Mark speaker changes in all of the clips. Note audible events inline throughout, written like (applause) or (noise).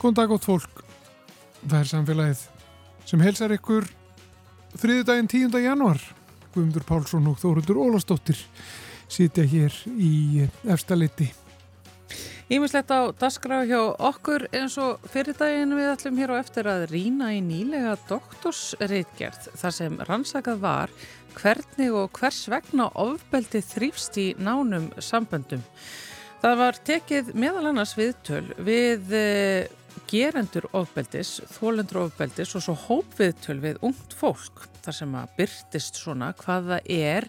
Speaker 1: Góðan dag gott fólk, það er samfélagið sem helsar ykkur þriðdægin 10. januar. Guðmundur Pálsson og Þórundur Ólastóttir sitja hér í efstaleiti.
Speaker 2: Ímislegt á dasgrau hjá okkur eins og fyrirdaginn við ætlum hér á eftir að rína í nýlega doktorsreitgerð þar sem rannsakað var hvernig og hvers vegna ofbeldi þrýfst í nánum samböndum. Það var tekið meðal annars viðtöl við gerendur ofbeldis, þólendur ofbeldis og svo hópviðtöl við ungt fólk þar sem að byrtist svona hvaða er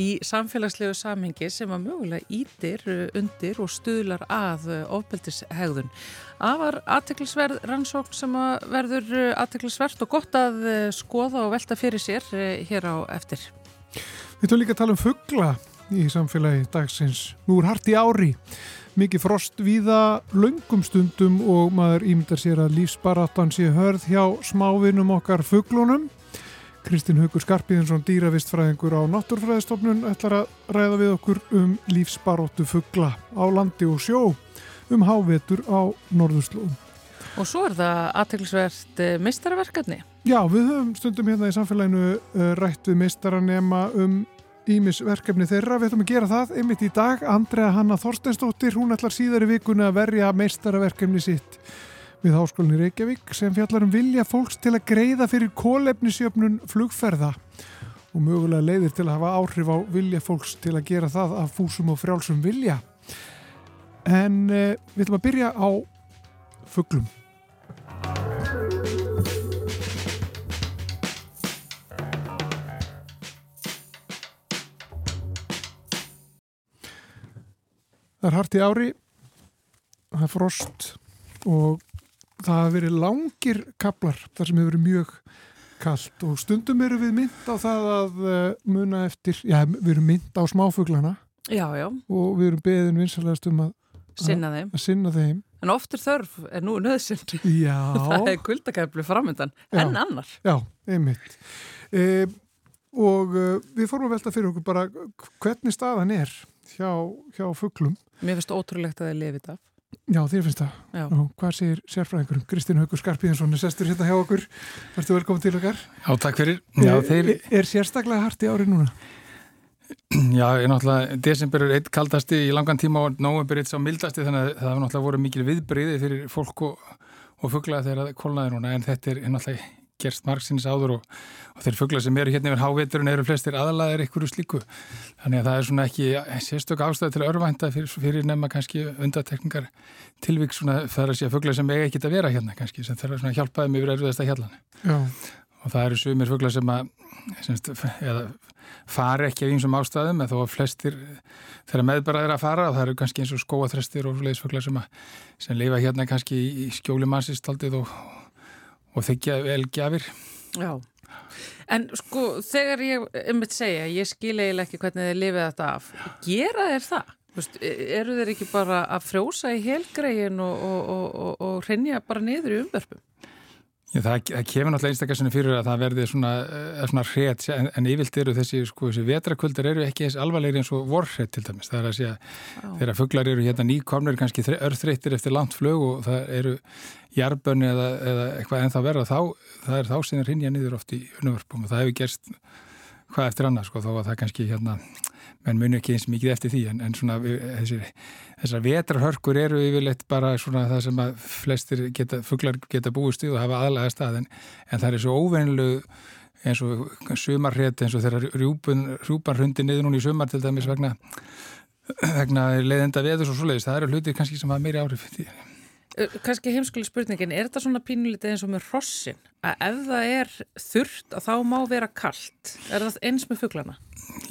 Speaker 2: í samfélagslegu samhengi sem að mögulega ítir undir og stuðlar að ofbeldishegðun. Afar aðteklisverð rannsókn sem að verður aðteklisvert og gott að skoða og velta fyrir sér hér á eftir.
Speaker 1: Við ætlum líka að tala um fuggla í samfélagi dagsins. Nú er hart í ári mikið frost víða laungum stundum og maður ímyndar sér að lífsbaráttan sé hörð hjá smávinum okkar fugglunum. Kristinn Haugur Skarpíðinsson, dýravistfræðingur á Náttúrfræðistofnun, ætlar að ræða við okkur um lífsbaróttu fuggla á landi og sjó um hávetur á Norðurslóðum.
Speaker 2: Og svo er það aðteglisvert meistarverkefni.
Speaker 1: Já, við höfum stundum hérna í samfélaginu uh, rætt við meistaranema um ímisverkefni þeirra. Við ætlum að gera það einmitt í dag. Andrea Hanna Þorsteinsdóttir, hún ætlar síðar í vikuna að verja meistaraverkefni sitt við Háskólinni Reykjavík sem fjallar um vilja fólks til að greiða fyrir kólefnisjöfnun flugferða og mögulega leiðir til að hafa áhrif á vilja fólks til að gera það af fúsum og frjálsum vilja. En eh, við ætlum að byrja á fugglum. Það er hart í ári, það er frost og það hafa verið langir kaplar þar sem hefur verið mjög kallt og stundum eru við mynd á það að uh, muna eftir, já við erum mynd á smáfuglana
Speaker 2: já, já.
Speaker 1: og við erum beðin vinsalegast um að
Speaker 2: sinna þeim.
Speaker 1: Að sinna þeim.
Speaker 2: En oftur þörf er nú nöðsinn.
Speaker 1: Já. (laughs)
Speaker 2: það er kuldakæfli framöndan en annar.
Speaker 1: Já, einmitt. E, og uh, við fórum að velta fyrir okkur bara hvernig staðan er hjá, hjá fugglum.
Speaker 2: Mér finnst ótrúlegt að það er lefið af.
Speaker 1: Já, þér finnst það.
Speaker 2: Já.
Speaker 1: Og hvað segir sérfræðingurum? Kristinn Haugur Skarpíðinsson er sestur hérna hjá okkur. Værstu velkominn til okkar.
Speaker 3: Já, takk fyrir. Já,
Speaker 1: þeir... er, er sérstaklega hart í ári núna?
Speaker 3: Já, ég náttúrulega, desember er eitt kaldasti í langan tíma og nóvember eitt sá mildasti þannig að það hefur náttúrulega voru mikil viðbriði fyrir fólk og, og fuggla þegar það kolnaði núna en þetta er náttúrulega gerst margsins áður og, og þeir fuggla sem eru hérna yfir háveturinn eru flestir aðalaðir ykkur slíku. Þannig að það er svona ekki sérstök ástæði til að örvænta fyrir, fyrir nefna kannski undatekningar tilvík svona það er að sé að fuggla sem eiga ekki að vera hérna kannski sem þeirra svona hjálpaði mig yfir erfiðasta hjallan og það eru sumir fuggla sem að semst, eða fari ekki af einsum ástæðum en þó að flestir þeirra meðbaraðir að fara og það eru kannski eins og skóaþrestir og leisfuglar sem, sem lifa hérna kannski í skjóli mannsistaldið og, og þykja velgjafir
Speaker 2: Já, en sko þegar ég um þetta segja, ég skil eiginlega ekki hvernig þið lifið þetta af gera þeir það? Vist, eru þeir ekki bara að frjósa í helgregin og, og, og hreinja bara niður í umverfum?
Speaker 3: Já, það, það kemur náttúrulega einstaklega fyrir að það verði svona, svona hret en, en yfirlt eru þessi, sko, þessi vetrakvöldar eru ekki eins alvarlegri eins og vorhret til dæmis. Það er að segja, þegar fugglar eru hérna nýkomnir kannski örþreyttir eftir langt flög og það eru jarbönni eða, eða eitthvað en það verða þá, það er þá sem er hinja niður oft í unnvörpum og það hefur gerst hvað eftir annað, sko, þá að það kannski hérna menn muni ekki eins mikið eftir því en, en svona þessir, þessar vetrarhörkur eru yfirleitt bara svona það sem að flestir geta, fugglar geta búist í og hafa aðlæða stað en, en það er svo óveinlu eins og sumarrétt eins og þeirra rjúpan, rjúpan hrundi niður núna í sumar til dæmis vegna, vegna leiðenda veðus og svoleiðis, það eru hlutir kannski sem hafa meiri áhrif því
Speaker 2: Kanski heimskuli spurningin, er þetta svona pínulítið eins og með hrossin? Að ef það er þurft að þá má vera kallt, er það eins með fugglana?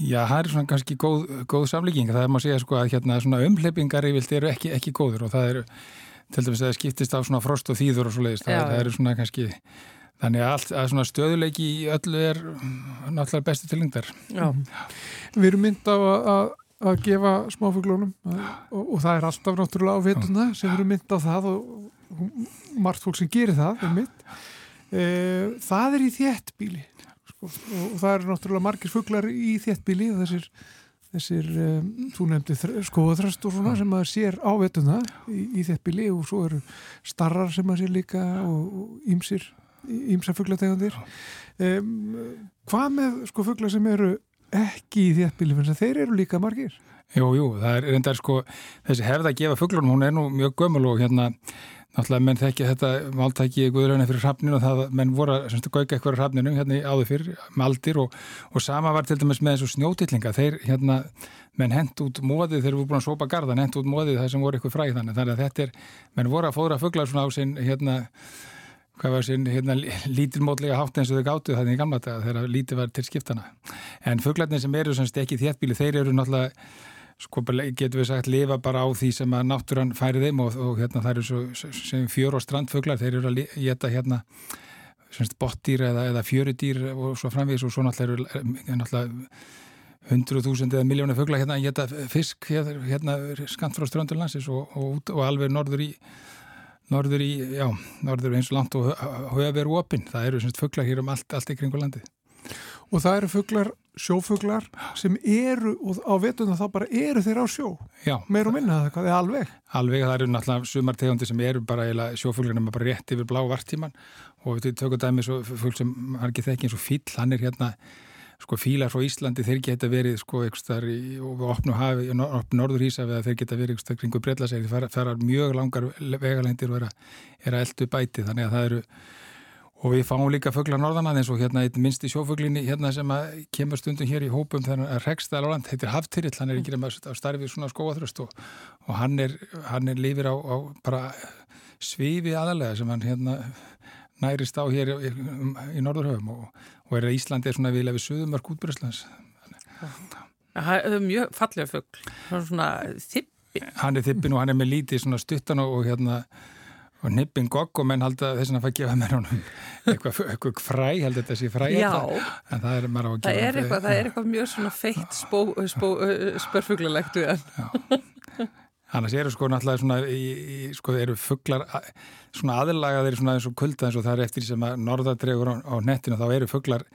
Speaker 3: Já, það er svona kannski góð, góð samlíking, það er maður að segja sko að hérna svona umhleipingar yfirlt eru ekki, ekki góður og það eru, til dæmis að það skiptist á svona frost og þýður og svo leiðist, það, það eru svona kannski, þannig að, allt, að svona stöðuleiki í öllu er náttúrulega bestu til lengdar.
Speaker 2: Já.
Speaker 1: Við erum mynd á að að gefa smáfuglunum. Og, og það er alltaf náttúrulega á vetuna sem eru mynd á það og, margt fólk sem gerir það er mynd e, það er í þéttbíli sko, og, og það eru náttúrulega margir fuglar í þéttbíli þessir, þessir, um, þú nefndi skoðaþrast og svona sem maður sér á vetuna í, í þeppili og svo eru starrar sem maður sér líka og ímsir, ímsa fugglategundir um, hvað með sko fuggla sem eru ekki í þeppili þeir eru líka margir.
Speaker 3: Jú, jú, það er reyndar sko þessi hefð að gefa fugglunum, hún er nú mjög gömul og hérna náttúrulega menn þekki þetta máltæki guðuröðina fyrir hrafninu og það menn voru að gauka eitthvað hrafninu hérna áður fyrir með aldir og, og sama var til dæmis með þessu snjótillinga. Þeir hérna menn hent út móðið þeir eru búin að sópa gardan, hent út móðið það sem voru eitthvað fræð þannig. Þannig að þetta er, menn voru að fóra fugglar svona á sinn hérna hvað var sinn hérna lítilmótlega hátt eins og þau gáttu þannig í gamla daga þegar lítið var til skiptana en fugglarnir sem eru sem stekki þéttbíli þeir eru náttúrulega sko getur við sagt lifa bara á því sem að náttúrann færi þeim og, og hérna það eru svo sem fjör og strandfuglar þeir eru að geta hérna bottýr eða, eða fjörudýr og svo framvís og svo náttúrulega eru náttúrulega hundruð þúsund eða miljónu fuglar hérna að geta fisk hérna, hérna skant frá strandurlansis og, og, og alveg norður í norður í, já, norður eins og langt og höfða verið opinn, það eru svona fuglar hér um allt, allt í kringu landið.
Speaker 1: Og það eru fuglar, sjófuglar sem eru, og á vetuna þá bara eru þeir á sjó,
Speaker 3: Já.
Speaker 1: meir og minna það er alveg.
Speaker 3: Alveg, það eru náttúrulega sumartegundi sem eru bara sjófuglarnir bara rétt yfir blá vartíman og við tökum dæmi svo fugl sem har ekki þekki eins og fíl, hann er hérna sko fílar frá Íslandi, þeir geta verið sko eitthvað í opnu hafi opnu norðurísa við að þeir geta verið eitthvað kringu breytlasegi, þeir fara mjög langar vegalendir og er að, er að eldu bæti þannig að það eru Og við fáum líka fugglar norðanað eins og hérna einn minnsti sjófugglinni hérna sem kemur stundum hér í hópum þegar að Rekstæl Áland heitir Haftirill, hann er ekki reyna á starfið svona skóaþröst og, og hann er, hann er lifir á, á bara svifi aðalega sem hann hérna nærist á hér í, um, í Norðurhöfum og, og er að Íslandi er svona viðlega við Suðumörk útbyrjuslands.
Speaker 2: Það er mjög fallega fuggl, svona þippin.
Speaker 3: Hann er þippin og hann er með lítið svona stuttan og, og hérna og nippin gogg og menn halda þess að það fæ að gefa mér honum eitthvað, eitthvað fræ held þetta sé fræ
Speaker 2: Já,
Speaker 3: en það er maður á að gefa
Speaker 2: það er eitthvað, það er eitthvað mjög svona feitt spörfuglalegt við hann
Speaker 3: Annars eru sko náttúrulega svona í, sko eru fugglar svona aðlagaðir svona eins og kulda eins og það er eftir sem að norðadregur á, á nettinu þá eru fugglar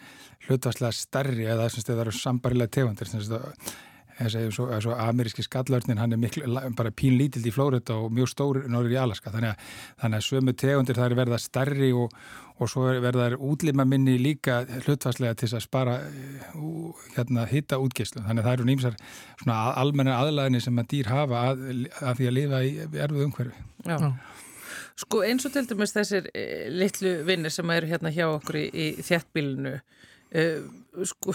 Speaker 3: hlutvarslega stærri eða þess að það eru sambarilega tegundir þess að og, og ameríski skallörnin hann er miklu, bara pínlítild í Flórida og mjög stóri norður í Alaska þannig að, þannig að sömu tegundir það er verða stærri og, og svo verða útlima minni líka hlutfarslega til að spara uh, hérna hitta útgeislu þannig að það eru nýmsar svona almenna aðlæðinni sem að dýr hafa að, að því að lifa í erfuð umhverfi
Speaker 2: Já. Já. Sko eins og til dæmis þessir e, litlu vinnir sem eru hérna hjá okkur í, í þjættbílinu e, sko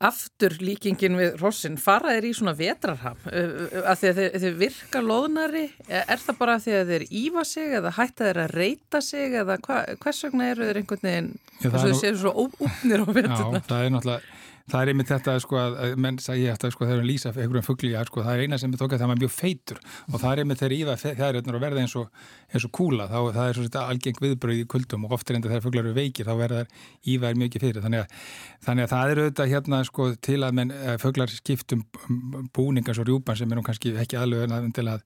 Speaker 2: aftur líkingin við rossin fara þeir í svona vetrarham að því að þeir, þeir virka loðnari er það bara að því að þeir ífa sig eða hætta þeir að reyta sig eða hva, hvers vegna eru þeir einhvern veginn þess að þeir séu svo óupnir á veturna?
Speaker 3: Já, það er náttúrulega Það er einmitt þetta sko að menn sagja eftir sko þegar hann lýsa einhverjum fuggli sko það er eina sem er tókað það er mjög feitur. Og það er einmitt þegar ífa fjæðiröðnur og verða eins og, eins og kúla þá það er svona algeng viðbröð í kuldum og ofta reynda þegar fugglar eru veikir þá verða þær ífaðir mjög fyrir. Þannig að, þannig að það er auðvitað hérna sko til að eh, fugglar skiptum búningar svo rjúpan sem er nú kannski ekki aðlöðun til að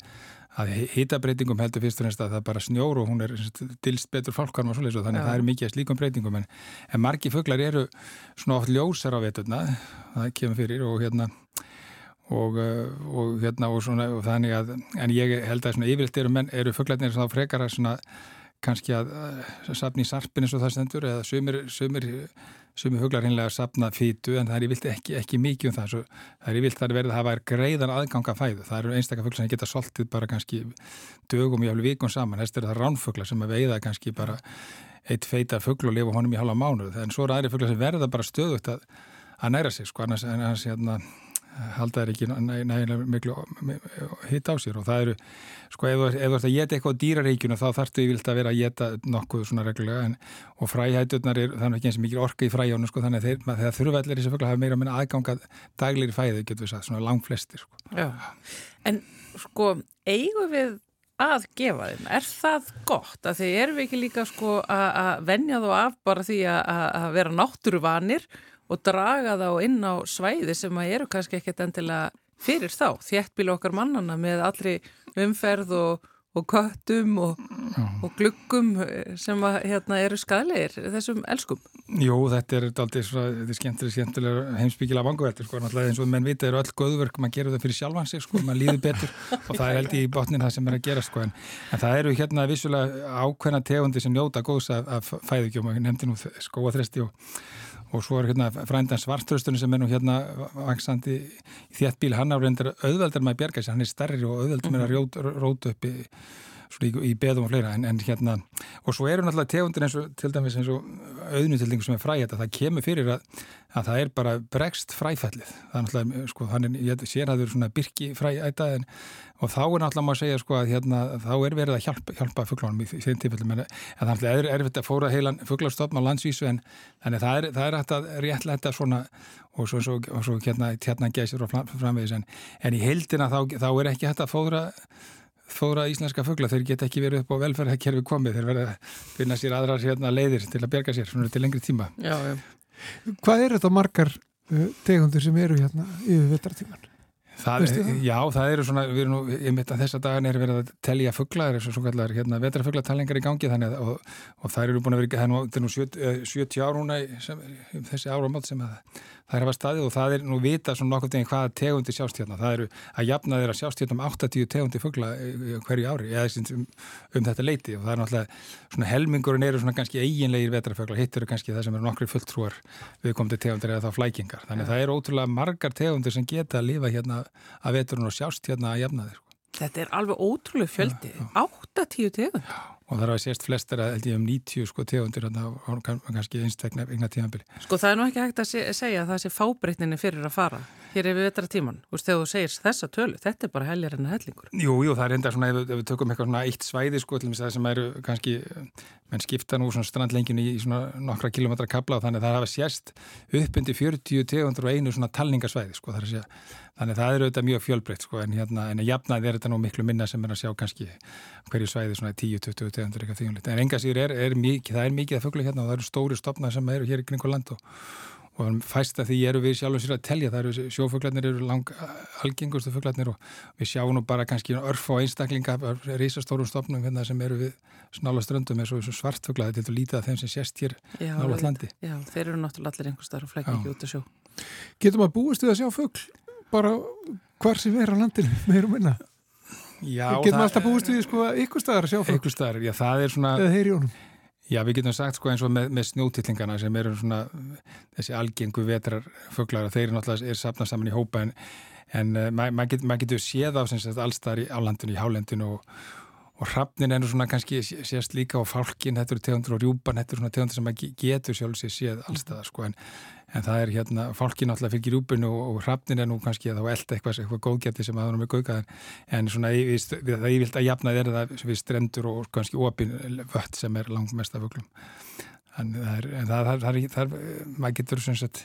Speaker 3: að hitabreitingum heldur fyrst og nefnst að það bara snjór og hún er dilst betur fólkvarm og svoleiðis og þannig að það er mikið slíkum breytingum. En, en margi fugglar eru svona oft ljósar á veturna, það kemur fyrir og hérna og, og hérna og svona og þannig að en ég held að svona yfirleitt eru, eru fugglarnir svona frekar að svona kannski að, að sapni í sarpin eins og það stendur eða sömur, sömur sem huglar hinnlega að sapna fýtu en það er yfirlt ekki, ekki mikið um það. Svo, það er yfirlt að verða að hafa greiðan aðganga fæðu, það eru einstakar fuglar sem geta soltið bara kannski dögum í hálfu vikun saman, þess er það ránfuglar sem að veiða kannski bara eitt feita fugl og lifa honum í halva mánuð en svo eru aðri fuglar sem verða bara stöðugt að, að næra sig sko, annars, annars hérna halda þær ekki nægilega miklu hitt á sér. Og það eru sko ef þú ert að geta eitthvað á dýraríkjunu þá þarftu yfirlt að vera að geta nokkuð svona reglulega. En, og fræhætturnar er þannig ekki eins og mikil orka í fræhjónu sko þannig að þeir, þegar þurfallir þessi fugla hafa meira að minna aðgangað daglir í fæði getur við sagt, svona langt flestir sko.
Speaker 2: En sko eigum við að gefa þeim, er það gott? Að þeir eru ekki líka sko að venja þú af bara því að vera náttúruvanir og draga þá inn á svæði sem að eru kannski ekkert endilega fyrir þá, þéttbílu okkar mannana með allri umferð og, og köttum og, og gluggum eh, sem að, hérna, eru skadlegir þessum elskum.
Speaker 3: Jú, þetta er aldrei skemmtilega, skemmtilega heimsbyggilega vanguverður sko, náttúrulega eins og menn vita eru öll göðverk, maður gerur það fyrir sjálfan sig sko, maður líður betur (laughs) og það er held í botnin það sem er að gera sko, en, en það eru hérna vissulega ákveðna tegundi sem njóta góðs af, af fæðugjum og nefndi nú skóaþresti og og svo er hérna frændan svartröstunni sem er nú hérna vaksandi í þétt bíl, hann á reyndar auðveldar með að bjerga sér, hann er stærri og auðveldar með að mhm. róta upp í, í, beðum og fleira, en, en hérna og svo eru náttúrulega tegundir eins og til dæmis eins og auðnutildingu sem er fræðið það kemur fyrir að, að það er bara bregst fræfællið, það er náttúrulega sko, hann er, ég sér að það eru svona byrki frææta en og þá er náttúrulega maður að segja sko að hérna, þá er verið að hjálpa, hjálpa fugglánum í þeim tilfellum en það er erfitt að fóra heilan fugglastofn á landsvísu en þannig það er, það er hægt að réttlega svona og svo, svo, og svo hérna, hérna fóra íslenska fuggla, þeir geta ekki verið upp á velferðarkerfi komið, þeir verða að finna sér aðrar hérna, leiðir til að berga sér til lengri tíma já, já.
Speaker 1: Hvað er þetta margar uh, tegundir sem eru hérna yfir vettartíman?
Speaker 3: Það, já, það eru svona, við erum nú, ég mitt að þessa dagan er verið að telja fuggla, það eru svo kallar hérna, vetrafuglatalningar í gangi þannig að, og, og það eru búin að vera, það er nú 70 ár núna sem, þessi áramót sem að það er að staðið og það er nú vita svona nokkur deginn hvaða tegundi sjást hérna, það eru að jafna þeirra sjást hérna um 80 tegundi fuggla hverju ári, eða um, um þetta leiti og það er náttúrulega, svona helmingurinn eru svona kannski eiginlegir vetrafugla, hitt eru kannski það sem eru nokkri fulltrúar viðkomandi tegundir eða þá flækingar, þannig að það eru ótrúlega margar tegundir sem geta að lifa hérna að veturinn og sjást hérna að jafna þeir. Sko.
Speaker 2: Þetta er alveg ótrúlega fjöldi, 80 tegundir.
Speaker 3: Og það er að sést flestar að held ég um 90 sko tegundir og kannski einstaklega egna tímanbili.
Speaker 2: Sko það er nú ekki hægt að segja að það sé fábreytninni fyrir að fara hér ef við vetra tíman. Þú veist, þegar þú segir þessa tölu, þetta er bara heljar enn hellingur.
Speaker 3: Jú, jú, það er enda svona, ef, ef við tökum eitthvað svona eitt svæði sko, til og með það sem eru kannski, menn skipta nú svona strandlenginu í svona nokkra kilometra kabla og þannig að það hafa sést uppundi 40 tegundur og einu svona talningasvæði sko, það er að segja Þannig það eru auðvitað mjög fjölbreytt sko en hérna en að jafnaði er þetta nú miklu minna sem er að sjá kannski hverju svæði svona 10-20 tegundur eitthvað þjóðanlít. En enga síður er, er mikið, það er mikið að fuggla hérna og það eru stóri stopnað sem eru hér í kringu land og, og fæst að því eru við sjálf og sér að telja. Það eru sjófugglarnir eru lang algengustu fugglarnir og við sjáum nú bara kannski örf á einstaklinga reysastórum stopnum hérna sem eru við snála ströndum eins og svartfugglaði til að líta þeim sem sést hér nála landi.
Speaker 2: Já, þeir eru náttúrulega allir einhver starf og flækki ekki út að sjó.
Speaker 1: Getum að búist við að sjá fuggl bara hvar sem er á landinu (laughs) meður og minna. Já, getum alltaf búist við sko ykkur staðar að sjá
Speaker 3: ykkur staðar, já það er svona Já, við getum sagt sko eins og með, með snjótillingana sem eru svona þessi algengu vetrar fugglar og þeir eru náttúrulega er sapnað saman í hópa en, en uh, maður ma get, ma getur séð á allstaðar á landinu, í hálendinu og, og hrafnin er nú svona kannski sést líka á fálkin, þetta eru tegundur og rjúpan, þetta eru svona tegundur sem getur sjálf sér séð allstaðar sko en en það er hérna, fólki náttúrulega fylgir úpun og, og hrafnin er nú kannski að þá elda eitthvað, eitthvað góðgætti sem aðra með gaukaðan en svona það ég vilt að jafna þeirra það við strendur og kannski opin vött sem er langt mest af vöglum en það er, en það, það, það, það maður getur svona sett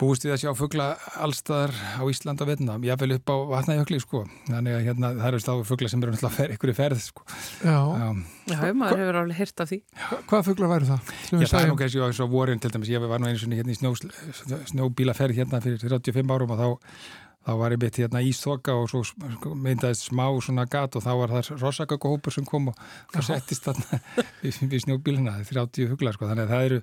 Speaker 3: búist við að sjá fuggla allstaðar á Ísland og Vietnam, jáfnveil upp á vatnajökli sko, þannig að hérna það eru stáðu fuggla sem eru náttúrulega fer, ykkur í ferð sko.
Speaker 2: Já, um, Já maður hefur alveg hirt af því.
Speaker 1: Hva, Hvaða fuggla væri það?
Speaker 3: Já, það er nú kannski á vorin til dæmis, ég var nú einu svona hérna í snjó, snjóbílaferð hérna fyrir 35 árum og þá þá var ég mitt hérna Ísþoka og svo myndaðist smá svona gat og þá var það rossakakahópur sem kom og það settist þarna við, við snjókbíluna, 30 huglar sko, þannig að það eru,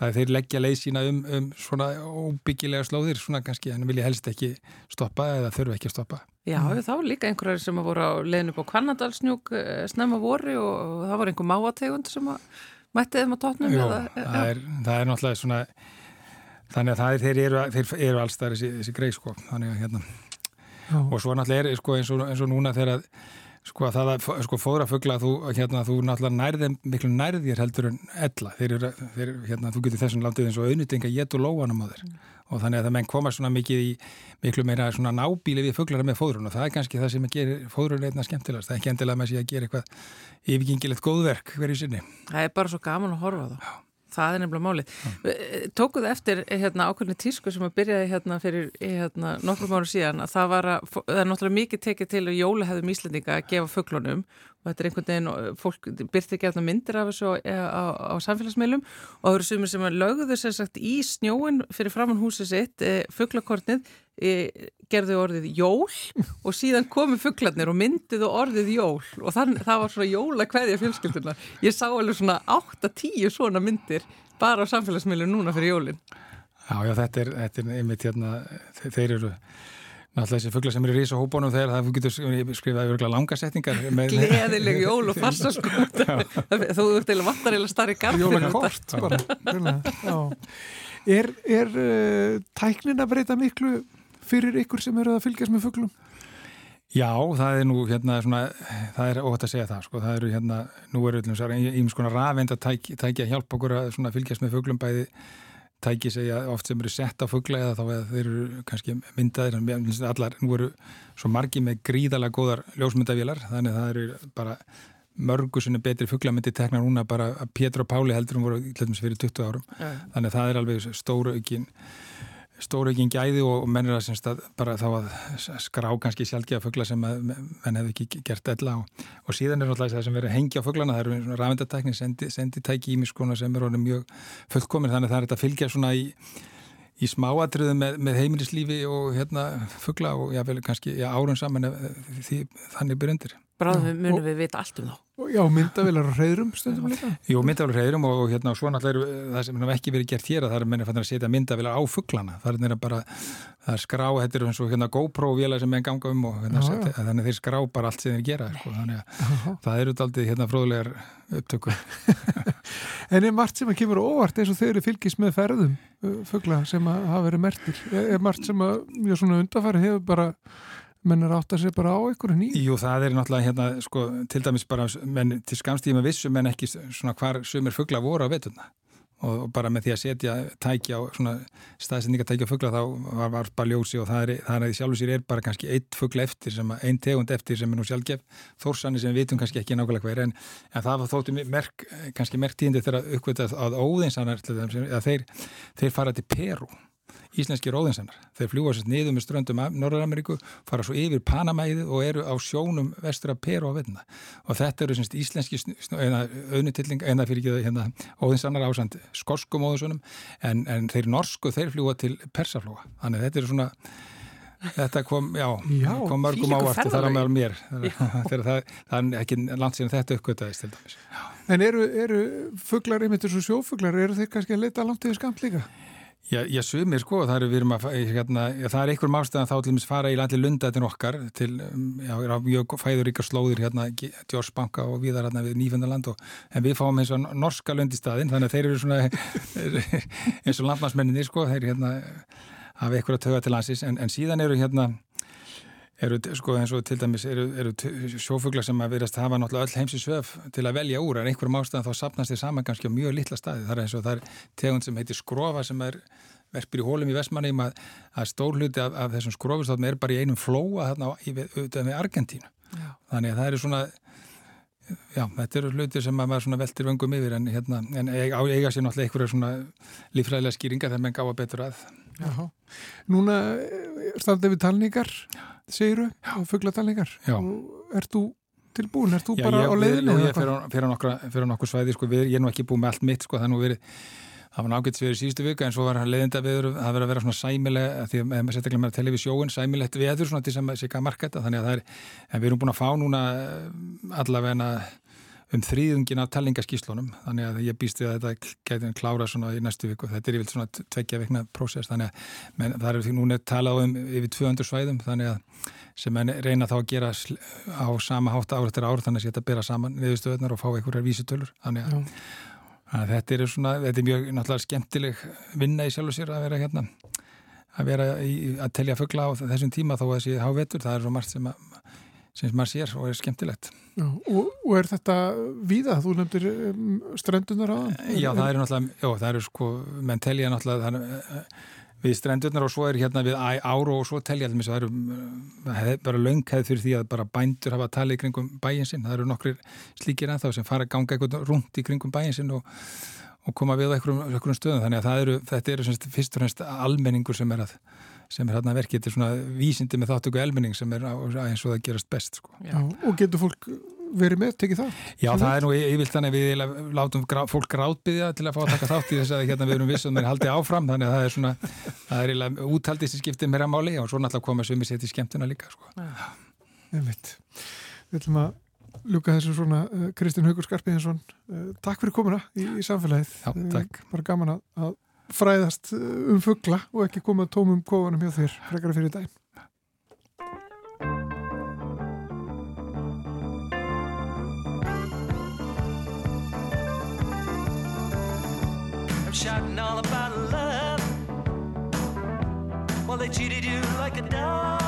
Speaker 3: það er þeir leggja leið sína um, um svona óbyggilega slóðir svona kannski, en vilja helst ekki stoppa eða þurfu ekki að stoppa.
Speaker 2: Já, mm. þá líka einhverjar sem voru á leðinu på Kvannadalsnjúk eh, snemma voru og það var einhver máategund sem að mætti þeim á tóknum.
Speaker 3: Jó, eða, það, er, það er náttúrulega svona þannig að það er, þeir eru, þeir eru alls þar þessi, þessi grei sko þannig að hérna Já. og svo náttúrulega er sko eins og, eins og núna þegar sko það að sko fóðra fuggla þú hérna þú náttúrulega nærðir miklu nærðir heldur en ella þeir eru þeir, hérna þú getur þessum landið eins og auðnutinga ég og lóanum á þeir mm. og þannig að það menn koma svona mikið í miklu meira svona nábíli við fugglara með fóðrun og það er kannski það sem að gera fóðrun einna skemmtilegast, það er ekki endilega með sig að gera eitthvað yfirgingilegt góðverk hverju sinni.
Speaker 2: Það er bara svo gaman að horfa þá. Já. Það er nefnilega málið. Ja. Tókuð eftir hérna, ákveðinu tísku sem að byrjaði hérna, fyrir hérna, nokkrum áru síðan að það að, það er náttúrulega mikið tekið til að jóla hefðum íslendinga að gefa fugglunum og þetta er einhvern veginn, fólk byrti gerðna myndir af þessu á, á, á samfélagsmeilum og það eru sumir sem lögðu sér sagt í snjóin fyrir framann húsið sitt e, fugglakortnið e, gerðu orðið jól (laughs) og síðan komu fugglarnir og myndiðu orðið jól. Og þann, það var svona jóla hverja fjölskylduna ég sá alveg svona 8-10 svona myndir bara á samfélagsmeilum núna fyrir jólin.
Speaker 3: Já, já, þetta er, þetta er einmitt hérna, þeir eru Náttúrulega þessi fugglar sem eru í Rísa hópunum þegar það getur skrifað langa setningar (laughs)
Speaker 2: Gleðileg jól og farsaskóta (laughs) Þú ert eða vatnar eða starri garð
Speaker 1: Jólakort (laughs) Er, er uh, tæknin að breyta miklu fyrir ykkur sem eru að fylgjast með fugglum?
Speaker 3: Já, það er nú hérna svona, það er óhætt að segja það sko, það eru hérna, nú eru ímins konar rafend að tækja hjálp okkur að fylgjast með fugglum bæði tæki segja oft sem eru sett á fuggla eða þá eða þeir eru kannski myndaðir en allar nú eru svo margi með gríðalega góðar ljósmyndavílar þannig að það eru bara mörgusunni betri fugglamyndi tekna núna bara að Pétur og Páli heldur um voru fyrir 20 árum ja. þannig að það er alveg stóru ekki stóraugin gæði og mennir að, að bara þá að skrá kannski sjálfgeða fuggla sem að menn hefði ekki gert ella og, og síðan er náttúrulega það sem verður hengja á fugglana, það eru rafendatækni sendi, senditæki ímiskona sem er mjög fullkominn þannig að það er þetta að fylgja svona í, í smáatriðu með, með heimilislífi og hérna fuggla og jável kannski já, árun saman því þannig byrjundir.
Speaker 2: Bráðum munum við vita allt um þá.
Speaker 1: Já, myndavilar og reyðrum stundum líka.
Speaker 3: Jú, myndavilar og reyðrum og, hérna svo náttúrulega er það sem ekki verið gert hér að það er mennir að setja myndavilar á fugglana. Það er bara, það er skrá, þetta er eins og hérna GoPro-vila sem er ganga um og hérna, já, já. þannig þeir skrá bara allt sem þeir gera. Sko, þannig að það eru aldrei hérna fróðlegar upptöku. (laughs)
Speaker 1: en er margt sem að kemur óvart eins og þeir eru fylgis með ferðum uh, fuggla sem að hafa verið mertir? Er margt sem að, já, svona undarfæri hefur bara menn er átt að segja bara á einhverju nýjum?
Speaker 3: Jú, það er náttúrulega hérna, sko, til dæmis bara, menn til skamstíma vissu, menn ekki svona hvar sumir fuggla voru á vetuna og, og bara með því að setja tækja á svona staðsendingatækja fuggla þá var, var bara ljósi og það er, það er sjálf og sér er bara kannski eitt fuggla eftir, sem, ein tegund eftir sem er nú sjálfgef, þórsanir sem við vitum kannski ekki nákvæmlega hver, en, en það þóttu merk, kannski merk tíðindi þegar uppvitað að óðinsanar, þeir, þeir fara til Peru íslenski róðinsennar. Þeir fljúa sérst niður með ströndum Norður-Ameríku, fara svo yfir Panamæði og eru á sjónum vestur af Peru á veitna. Og þetta eru sérst íslenski auðnutilling, það fyrir ekki hérna, óðinsennar ásand skorskum óðinsunum, en, en þeir norsku, þeir fljúa til Persaflóa. Þannig þetta eru svona Þetta kom, já, já kom mörgum ávart og það er á meðal mér. (laughs) það, það, það er ekki langt síðan þetta uppgötaðist til dæmis.
Speaker 1: En eru, eru fugglar, einmitt þessu sjófugglar, eru þeir kannski að leta langt yfir skamt líka?
Speaker 3: Já, já, sumir sko, það er, hérna, það er einhver mástæðan þá til að fara í allir lundatin okkar til, um, já, mjög fæður ykkar slóðir hérna, Djórsbanka og viðar hérna við Nýfendaland og, en við fáum eins og norska lundistæðin, þannig að þeir eru svona (laughs) eins og landmannsmenninni sko, þeir hérna hafa eitthvað að töga til landsins, en, en síðan eru hérna eru sko eins og til dæmis eru, eru sjófuglar sem að verðast hafa náttúrulega öll heimsi svöf til að velja úr. En einhverjum ástæðan þá sapnast þið saman kannski á mjög litla staði. Það er eins og það er tegund sem heitir skrofa sem er verpir í hólum í Vestmannheim að, að stórluti af, af þessum skrofustofnum er bara í einum flóa þarna auðvitað með Argentínu. Já. þannig að það eru svona já, þetta eru hluti sem maður svona veltir vöngum yfir en, hérna, en eiga, eiga sér náttúrulega einhverja svona lífræðilega skýringa þegar menn gáða betur að.
Speaker 1: Jáhá. Núna startið við talningar segiru á fugglatalningar og ert þú tilbúin, ert þú
Speaker 3: Já,
Speaker 1: bara
Speaker 3: ég,
Speaker 1: á leiðinu?
Speaker 3: Já, ég fyrir á nokkur svæði sko, við, ég er nú ekki búin með allt mitt sko, það, verið, það var nákvæmt við í síðustu vika en svo var leiðinda við það verið að vera svona sæmileg því að maður setja ekki með telefisjóin sæmilegt viður svona til sem sé ekki að marketa þannig að það er, en við erum búin að fá núna eh, allavega um þrýðungin af tellingaskíslunum þannig að ég býst við að þetta getur klára svona í næstu viku, þetta er yfir svona tveggja vikna prósess, þannig að menn, það er því núna talað um yfir 200 svæðum þannig að sem menn reyna þá að gera á sama hátt ára eftir ár þannig að þetta bera saman viðstöðunar og fá einhverjar vísitölur þannig að, að þetta er svona, þetta er mjög náttúrulega skemmtileg vinna í sjálf og sér að vera hérna að vera í, að telja fuggla á þessum tíma þó að þessi hávetur, það er svo margt sem að sem maður sér og er skemmtilegt
Speaker 1: já, og, og er þetta víða? Þú nefndir um, strendunar aðan?
Speaker 3: Já, það eru náttúrulega, já, það eru sko menn telja náttúrulega það, eh, við strendunar og svo er hérna við ára og svo telja það eru það er bara laungheð fyrir því að bara bændur hafa talið í kringum bæinsinn, það eru nokkri slíkir ennþá sem fara að ganga eitthvað rundt í kringum bæinsinn og, og koma við á einhverjum stöðum, þannig að eru, þetta eru semst, fyrst og fremst almenningur sem er að sem er hérna verkið, er svona vísindi með þáttöku elminning sem er eins og það gerast best sko.
Speaker 1: Og getur fólk
Speaker 4: verið með, tekið það?
Speaker 3: Já, það er nú yfirlt þannig að við látum fólk gráðbyðja til að fá að taka þátt í þess að hérna, við erum vissum að við haldi áfram þannig að það er svona, það er eiginlega úthaldið sem skiptir að máli og svo náttúrulega koma sem við setjum skemmtuna líka sko.
Speaker 4: Við ætlum að ljúka þessu svona uh, Kristinn Haugur Skarpiðinsson uh, takk fyrir komuna í, í samfélagið
Speaker 3: Já, takk.
Speaker 4: Bara gaman að, að fræðast um fuggla og ekki koma tómum kofanum hjá þér frekara fyrir daginn shouting all about love. While they cheated you like a dog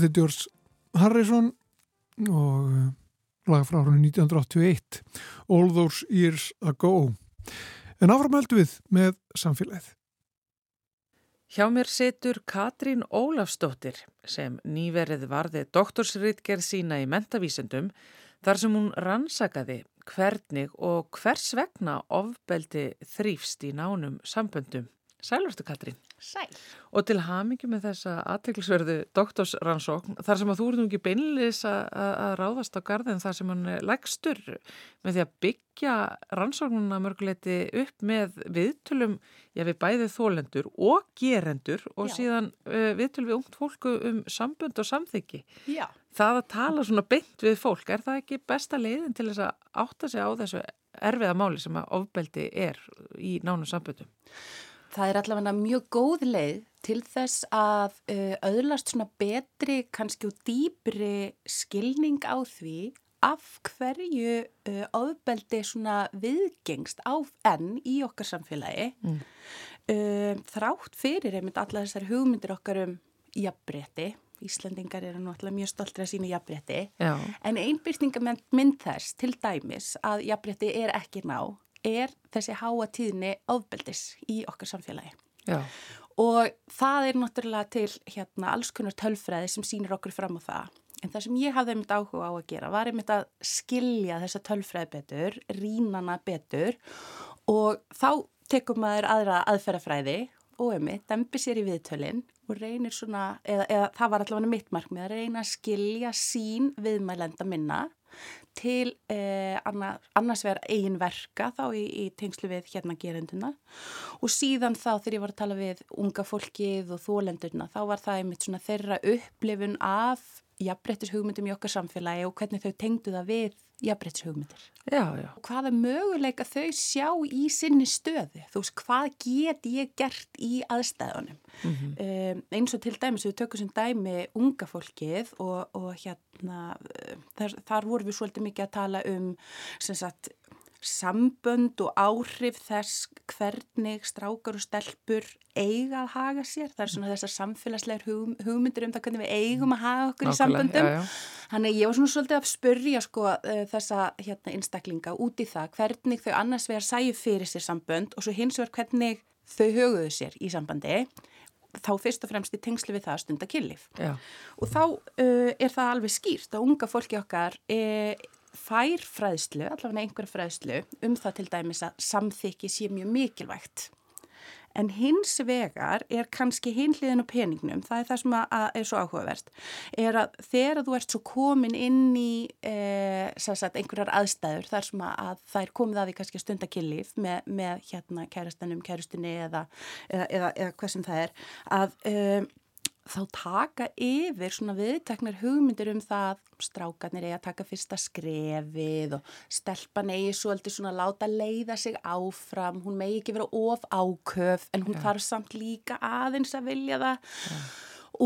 Speaker 4: Þetta er George Harrison og uh, laga frá árunni 1981 All Those Years Ago en áframöldu við með samfélagið
Speaker 2: Hjá mér situr Katrín Ólafsdóttir sem nýverið varði doktorsritgerð sína í mentavísendum þar sem hún rannsakaði hvernig og hvers vegna ofbeldi þrýfst í nánum samböndum. Sælverstu Katrín.
Speaker 5: Sæl.
Speaker 2: Og til hamingi með þessa aðteglisverðu doktorsrannsókn þar sem að þú ert nú ekki beinlis að ráðast á garðin þar sem hann legstur með því að byggja rannsóknuna mörguleiti upp með viðtölum, já við bæði þólendur og gerendur og
Speaker 5: Já.
Speaker 2: síðan uh, viðtöl við ungt fólku um sambönd og samþyggi.
Speaker 5: Já.
Speaker 2: Það að tala svona beint við fólk, er það ekki besta leiðin til þess að átta sig á þessu erfiða máli sem að ofbeldi er í nánum samböndum?
Speaker 5: Það er allavega mjög góð leið til þess að uh, öðlast svona betri, kannski og dýbri skilning á því af hverju uh, ofbeldi svona viðgengst á enn í okkar samfélagi. Mm. uh, þrátt fyrir einmitt alla þessar hugmyndir okkar um jafnbretti Íslandingar eru náttúrulega mjög stoltir að sína jafnbretti en einbyrtingamenn þess til dæmis að jafnbretti er ekki ná er þessi háa tíðni ofbeldis í okkar samfélagi. Já. og það er náttúrulega til hérna alls konar tölfræði sem sínir okkur fram á það. En það sem ég hafði einmitt áhuga á að gera var einmitt að skilja þessa tölfræði betur, rínana betur. Og þá tekum maður aðra aðferðafræði og einmitt dembi sér í viðtölinn og reynir svona, eða, eða það var allavega mitt markmið að reyna að skilja sín viðmælenda minna til eh, annars verð eigin verka þá í, í tengslu við hérna gerenduna og síðan þá þegar ég var að tala við unga fólkið og þólendurna þá var það einmitt svona þeirra upplifun af jafnbrettis hugmyndum í okkar samfélagi og hvernig þau tengdu það við jafnbrettis hugmyndir.
Speaker 2: Já, já.
Speaker 5: Hvaða möguleika þau sjá í sinni stöðu? Þú veist, hvað get ég gert í aðstæðunum? Mm -hmm. um, eins og til dæmis, við tökum sem dæmi unga fólkið og, og hérna, þar, þar vorum við svolítið mikið að tala um, sem sagt, sambönd og áhrif þess hvernig strákar og stelpur eiga að haga sér. Það er svona þessar samfélagslegar hug, hugmyndir um það hvernig við eigum að haga okkur Nákvæmlega, í samböndum. Já, já. Þannig ég var svona svolítið að spurja sko uh, þessa hérna einstaklinga út í það hvernig þau annars vegar sæju fyrir sér sambönd og svo hins vegar hvernig þau höguðu sér í sambandi þá fyrst og fremst í tengslu við það að stunda kynlif. Og þá uh, er það alveg skýrt að unga fólki okkar er fær fræðslu, allavega einhver fræðslu um það til dæmis að samþykki sé mjög mikilvægt. En hins vegar er kannski hinliðin og peningnum, það er það sem er svo áhugavert, er að þegar þú ert svo komin inn í e, sagt, einhverjar aðstæður þar sem að það er komið að því kannski stundakillif með, með hérna kærastanum, kærustinni eða, eða, eða, eða hvað sem það er, að e, þá taka yfir svona viðteknar hugmyndir um það strákarnir eigi að taka fyrsta skrefið og stelpan eigi svolítið svona láta leiða sig áfram, hún megi ekki vera of áköf en hún ja. þarf samt líka aðeins að vilja það ja.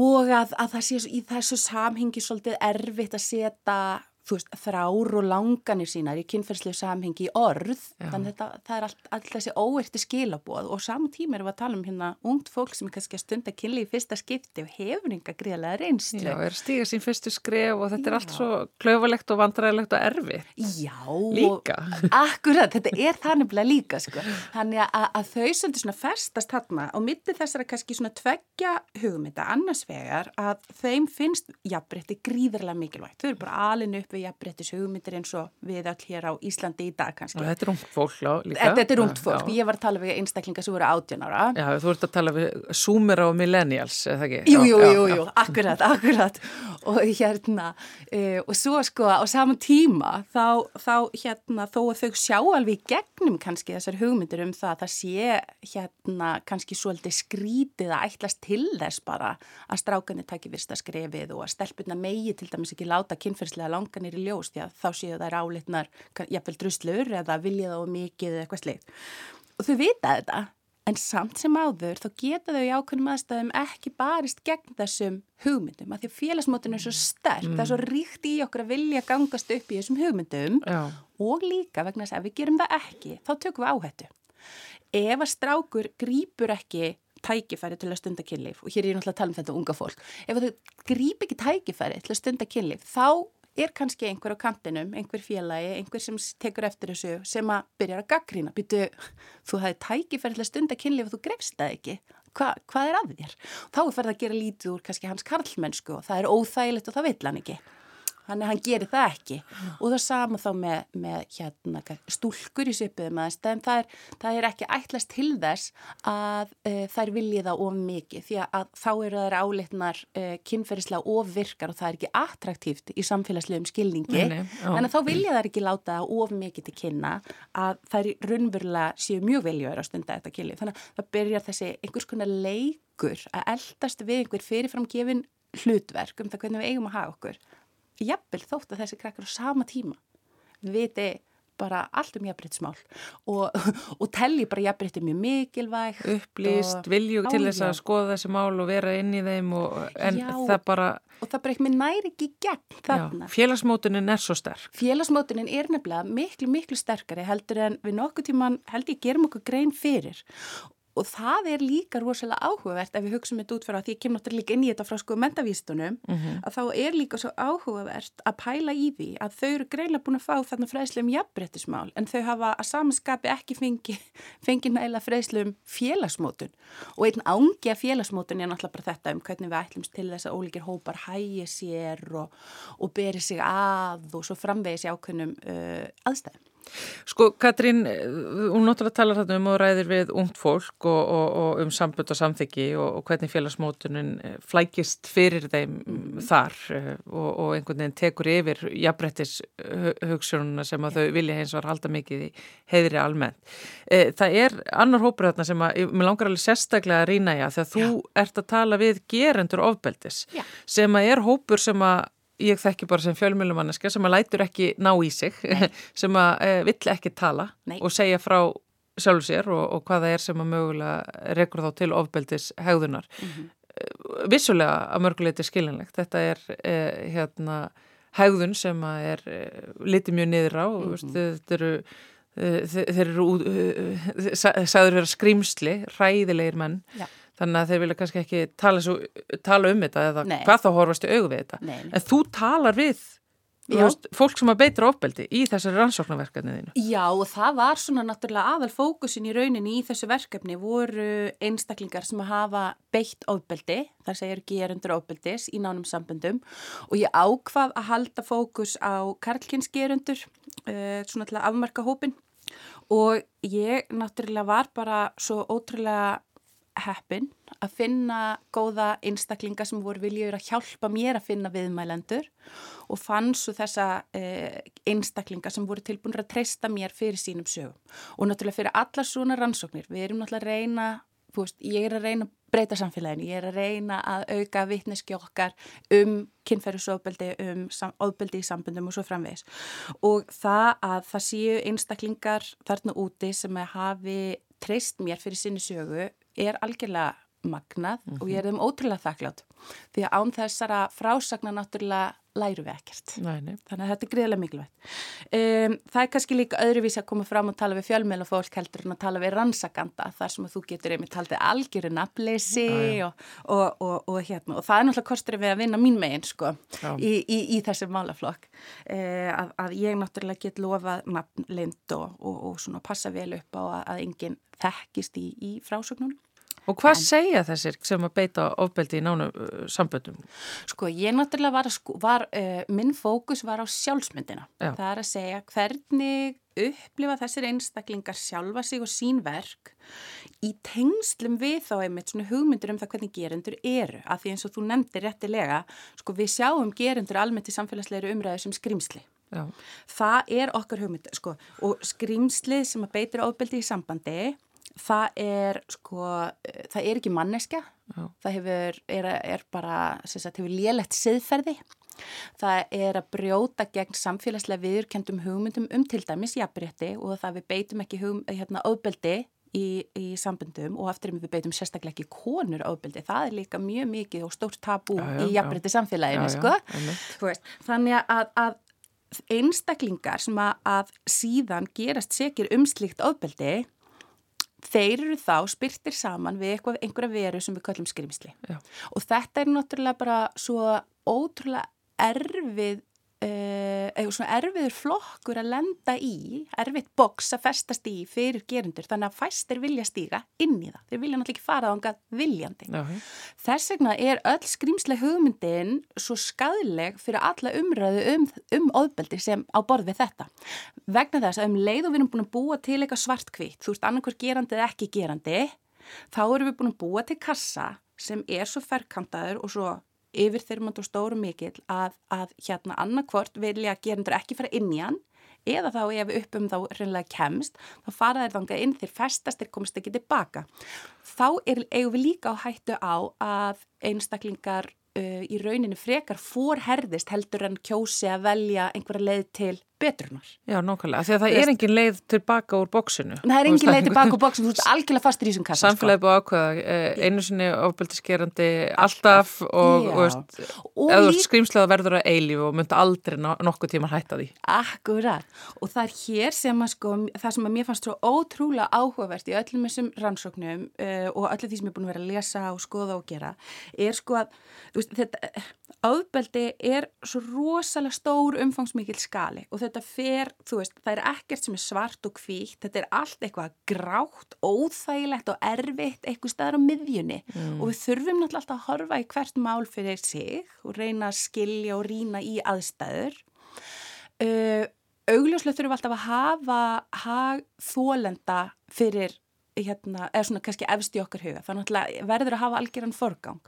Speaker 5: og að, að það sé í þessu samhengi svolítið erfitt að setja þú veist, þrár og langanir sínar í kynferðslegu samhengi í orð Já. þannig að þetta, það er allt, allt þessi óerti skilaboð og saman tíma erum við að tala um hérna ungt fólk sem er kannski að stunda kynli í fyrsta skipti og hefur yngar gríðlega reynslu.
Speaker 2: Já, er stíga sín fyrstu skref og þetta Já. er allt svo klöfulegt og vandræðilegt og erfið.
Speaker 5: Já.
Speaker 2: Líka.
Speaker 5: Akkurat, þetta er þannig að líka, sko. Þannig að, að þau svolítið svona festast þarna og mittið þessara kannski svona tveggja hugmynda annars vegar að þeim finnst jafnbreytti gríðarlega mikilvægt. Þau eru bara alin upp við jafnbrettis hugmyndir eins og við öll hér á Íslandi í dag kannski.
Speaker 2: Og þetta er ungt fólk líka.
Speaker 5: Þetta, þetta er ungt fólk. Já. Ég var að tala við einstaklingar sem voru átján ára.
Speaker 2: Já, þú ert að tala við Súmera og Millennials, eða ekki?
Speaker 5: Jú, jú, jú, jú, akkurat, akkurat. Og hérna, uh, og svo sko á saman tíma þá, þá hérna, þó að þau sjá alveg í gegnum kannski þessar hugmyndir um það að það sé hérna kannski svolítið skrítið að ætlast til þess bara að strákanir takki fyrsta skrefið og að stelpuna megi til dæmis ekki láta kynferðslega langan ásakanir í ljós því að þá séu þær álitnar jafnvel druslur eða vilja þá mikið eða eitthvað sleið. Og þau vita þetta en samt sem áður þá geta þau í ákveðnum aðstæðum ekki barist gegn þessum hugmyndum því að félagsmótinu er svo sterk, mm. það er svo ríkt í okkur að vilja gangast upp í þessum hugmyndum Já. og líka vegna þess að við gerum það ekki þá tökum við áhættu. Ef að strákur grýpur ekki tækifæri til að stunda kynlíf og hér er ég náttúrulega að tala um þetta unga fólk ef þau grýp ekki tækifæri til að stunda kynlíf þá er kannski einhver á kantinum, einhver félagi, einhver sem tekur eftir þessu sem að byrja að gaggrína. Býtu, (laughs) þú hafði tækifærið stund að kynlega og þú grefst það ekki. Hva, hvað er að þér? Þá er ferð að gera lítið úr kannski hans karlmennsku og það er óþægilegt og það vill hann ekki. Að hann gerir það ekki. Og það sama þá með, með hérna, stúlkur í svipuðum aðeins, en það er, það er ekki ætlast til þess að uh, þær vilji það of mikið. Því að þá eru þær áleitnar uh, kynferðislega of virkar og það er ekki attraktíft í samfélagslegum skilningi, nei, nei, en þá vilja þær ekki láta of mikið til kynna að þær raunverulega séu mjög viljöður á stunda þetta kynli. Þannig að það byrjar þessi einhvers konar leikur að eldast við einhver fyrirframgefin hlutverk um það hvernig við eigum að hafa okkur jafnvel þótt að þessi krakkar á sama tíma viti bara allt um jafnbryttsmál og, (laughs) og telli bara jafnbrytti mjög mikilvægt
Speaker 2: upplýst, vilju til þess að skoða þessi mál og vera inn í þeim og, en
Speaker 5: Já,
Speaker 2: það bara
Speaker 5: og það bara eitthvað næri ekki gegn þarna.
Speaker 2: Félagsmótunin er svo sterk.
Speaker 5: Félagsmótunin er nefnilega miklu, miklu sterkari heldur en við nokkuð tíman held ég gerum okkur grein fyrir og það er líka rosalega áhugavert ef við hugsaum þetta út fyrir að því ég kem náttúrulega líka inn í þetta frá sko mentavístunum mm -hmm. að þá er líka svo áhugavert að pæla í því að þau eru greinlega búin að fá þarna fræðslu um jafnbrettismál en þau hafa að samanskapi ekki fengi, (laughs) fengi næla fræðslu um félagsmótun og einn ángi af félagsmótun er náttúrulega bara þetta um hvernig við ætlumst til þess að ólíkir hópar hægi sér og, og beri sig að og svo framvegi sér ákveðnum uh, aðstæðum.
Speaker 2: Sko Katrín, hún náttúrulega talar þarna um og ræðir við ungt fólk og, og, og um sambund og samþyggi og, og hvernig félagsmótunin eh, flækist fyrir þeim mm. þar eh, og einhvern veginn tekur yfir jafnbrettis hugsununa sem að þau vilja hins var halda mikið í heiðri almennt. Eh, það er annar hópur þarna sem að, mér langar alveg sérstaklega að rýna í að þú ert að tala við gerendur ofbeldis Já. sem að er hópur sem að ég þekki bara sem fjölmjölumanneska sem að lætur ekki ná í sig Nei. (laughs) sem að e, vill ekki tala Nei. og segja frá sjálf sér og, og hvaða er sem að mögulega rekur þá til ofbeldis hegðunar mm -hmm. vissulega að mörguleiti skilinlegt þetta er e, hérna hegðun sem að er e, litið mjög niður á mm -hmm. þetta eru þeir eru sagður vera skrimsli, ræðilegir menn Já þannig að þeir vilja kannski ekki tala, svo, tala um þetta eða nei. hvað þá horfast í augu við þetta. Nei, en þú talar við veist, fólk sem að beitra ofbeldi í þessari rannsóknarverkefniðinu
Speaker 5: Já og það var svona náttúrulega aðal fókusin í rauninni í þessu verkefni voru einstaklingar sem að hafa beitt ofbeldi, þar segir gerundur ofbeldis í nánum sambundum og ég ákvað að halda fókus á karlkinsgerundur uh, svona til að afmarka hópin og ég náttúrulega var bara svo ótrúlega heppin að finna góða einstaklinga sem voru viljur að hjálpa mér að finna viðmælendur og fann svo þessa eh, einstaklinga sem voru tilbúin að treysta mér fyrir sínum sögum. Og náttúrulega fyrir alla svona rannsóknir, við erum náttúrulega að reyna, veist, ég er að reyna að breyta samfélaginu, ég er að reyna að auka vittneski okkar um kynferðisofbeldi, um ofbeldi í sambundum og svo framvegis. Og það að það séu einstaklingar þarna úti sem hafi treyst mér fyrir sinni sögu er algjörlega magnað mm -hmm. og ég er þeim ótrúlega þakklátt því að án þessara frásagna náttúrulega læru við ekkert.
Speaker 2: Nei, nei.
Speaker 5: þannig að þetta er greiðilega mikilvægt. Um, það er kannski líka öðruvísi að koma fram og tala við fjölmeila fólk heldur en að tala við rannsakanda þar sem þú getur einmitt taldið algjöru nafleysi og, og, og, og hérna. Og það er náttúrulega kostur við að vinna mín megin sko í, í, í þessi málaflokk. Uh, að, að ég náttúrulega get lofa nafnlind og svona passa vel upp á að, að enginn þekkist í, í frásögnunum
Speaker 2: Og hvað en, segja þessir sem að beita ofbeldi í nánu uh, samböndum?
Speaker 5: Sko, ég náttúrulega var, sko, var uh, minn fókus var á sjálfsmyndina. Já. Það er að segja hvernig upplifa þessir einstaklingar sjálfa sig og sín verk í tengslum við þá einmitt svona hugmyndur um það hvernig gerendur eru. Af því eins og þú nefndir réttilega, sko við sjáum gerendur almennt í samfélagslegri umræðu sem skrimsli. Já. Það er okkar hugmynd, sko, og skrimslið sem að beitir ofbeldi í sambandi það er sko, það er ekki manneskja. Já. það hefur, er, er bara sagt, hefur lélegt siðferði. Það er að brjóta gegn samfélagslega viðurkendum hugmyndum um til dæmis jafnrétti og það við beitum ekki hugm, hérna, ofbeldi í, í sambundum og aftur við beitum sérstaklega ekki konur ofbeldi, það er líka mjög mikið og stórt tabú já, já, í jafnrétti samfélaginu sko. þannig að, að einstaklingar sem að, að síðan gerast sekir um slíkt ofbeldi þeir eru þá spyrtir saman við eitthvað, einhverja veru sem við kallum skrimsli Já. og þetta er náttúrulega bara svo ótrúlega erfið svona erfiður flokkur að lenda í, erfitt boks að festast í fyrir gerundur, þannig að fæstir vilja stíga inn í það, þeir vilja náttúrulega ekki fara ánga viljandi. Já. Þess vegna er öll skrýmsleg hugmyndin svo skadleg fyrir alla umræðu um, um ofbeldi sem á borð við þetta. Vegna þess að um leið og við erum búin að búa til eitthvað svartkvitt, þú veist annarkur gerandi eða ekki gerandi, þá erum við búin að búa til kassa sem er svo ferkantaður og svo yfirþyrmand og stóru mikill að, að hérna annarkvort vilja gerendur ekki fara inn í hann eða þá ef uppum þá reynilega kemst þá fara þeir þanga inn þegar festast þeir komast ekki tilbaka. Þá er, eigum við líka á hættu á að einstaklingar uh, í rauninu frekar fórherðist heldur en kjósi að velja einhverja leið til betrunar.
Speaker 2: Já, nákvæmlega, því að það er engin leið tilbaka úr bóksinu.
Speaker 5: Það er engin leið tilbaka úr bóksinu, þú ert algjörlega fastur í þessum kassa.
Speaker 2: Samfélagi búið ákveða, eh, einu sinni ofbeldiskerandi alltaf og, og, veist, og eða lík... skrýmslega verður að eilíf og myndi aldrei nokkuð tíma hætta því.
Speaker 5: Akkurat, og það er hér sem að sko, það sem að mér fannst svo ótrúlega áhugavert í öllum þessum rannsóknum uh, og öllu því sem ég er búin að vera að lesa og skoða og gera, er sko að, þú veist, þetta Þetta fer, þú veist, það er ekkert sem er svart og hvítt, þetta er allt eitthvað grátt, óþægilegt og erfitt eitthvað staðar á miðjunni mm. og við þurfum náttúrulega alltaf að horfa í hvert mál fyrir sig og reyna að skilja og rína í aðstæður. Uh, augljóslega þurfum við alltaf að hafa hag þólenda fyrir hérna, eða svona kannski efst í okkar huga, þannig að verður að hafa algjöran forgang,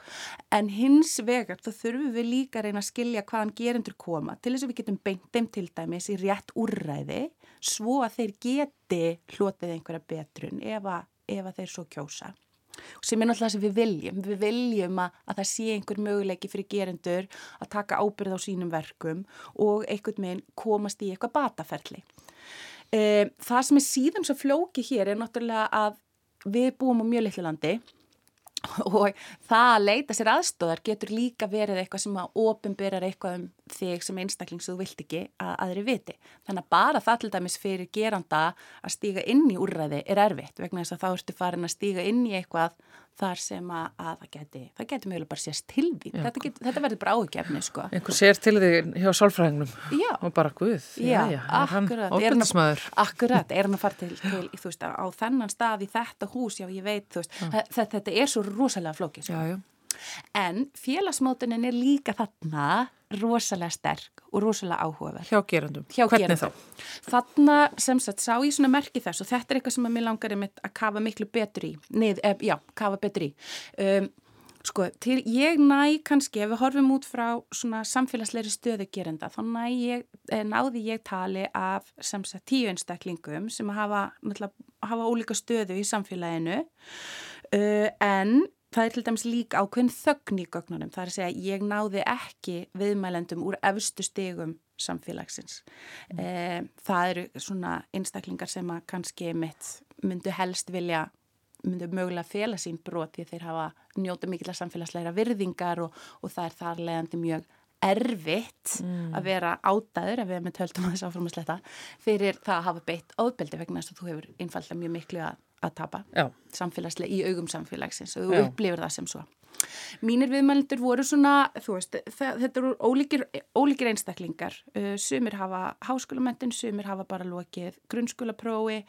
Speaker 5: en hins vegar þá þurfum við líka að reyna að skilja hvaðan gerendur koma, til þess að við getum beint þeim til dæmis í rétt úrræði svo að þeir geti hlotið einhverja betrun ef að, ef að þeir svo kjósa. Sem er náttúrulega sem við viljum. Við viljum að, að það sé einhver möguleiki fyrir gerendur að taka ábyrð á sínum verkum og einhvern veginn komast í eitthvað bataferli E, það sem er síðan svo flóki hér er náttúrulega að við búum á mjög litlu landi og það að leita sér aðstóðar getur líka verið eitthvað sem að ofinberar eitthvað um þig sem einstakling sem þú vilt ekki að aðri viti. Þannig að bara það til dæmis fyrir geranda að stíga inn í úrræði er erfitt vegna þess að þá ertu farin að stíga inn í eitthvað þar sem að, að það geti, það geti mjög bara sést til því. Þetta, get, þetta verður bara áhugjefni, sko.
Speaker 2: Einhver sér til því hjá sálfræðingnum
Speaker 5: já.
Speaker 2: og bara guð.
Speaker 5: Já, já, já akkurat. Er hann, akkurat, er hann að fara til, til veist, á þennan stað í þetta hús, já, ég veit, veist, þetta, þetta er svo rosalega flókið, sko. Já, já. En félagsmótunin er líka þarna rosalega sterk og rosalega áhugaverð.
Speaker 2: Hjá gerandum.
Speaker 5: Hjá
Speaker 2: Hvernig
Speaker 5: gerandum. þá? Þarna sem sagt sá ég svona merki þess og þetta er eitthvað sem að mér langar að kafa miklu betur í. Nei, e, já, kafa betur í. Um, sko, til ég næ kannski, ef við horfum út frá svona samfélagsleiri stöðu gerenda, þá næ ég, eh, náði ég tali af sem sagt tíu einstaklingum sem hafa, hafa ólíka stöðu í samfélaginu uh, en það er til dæmis líka ákveðin þögn í gögnunum. Það er að segja ég náði ekki viðmælendum úr efstu stegum samfélagsins. Mm. E, það eru svona einstaklingar sem að kannski mitt myndu helst vilja myndu mögulega fela sín brot því þeir hafa njóta mikilvægt samfélagsleira virðingar og, og það er þar leiðandi mjög erfitt mm. að vera ádaður ef við með töldum að þess áframasleita fyrir það að hafa beitt áðbeldi vegna þess að þú hefur einfallega mjög miklu að að tapa samfélagslega í augum samfélagsins og þú upplifir það sem svo. Mínir viðmælendur voru svona, þú veist, þetta eru ólíkir, ólíkir einstaklingar. Uh, sumir hafa háskólamöndin, sumir hafa bara lokið grunnskólaprófi,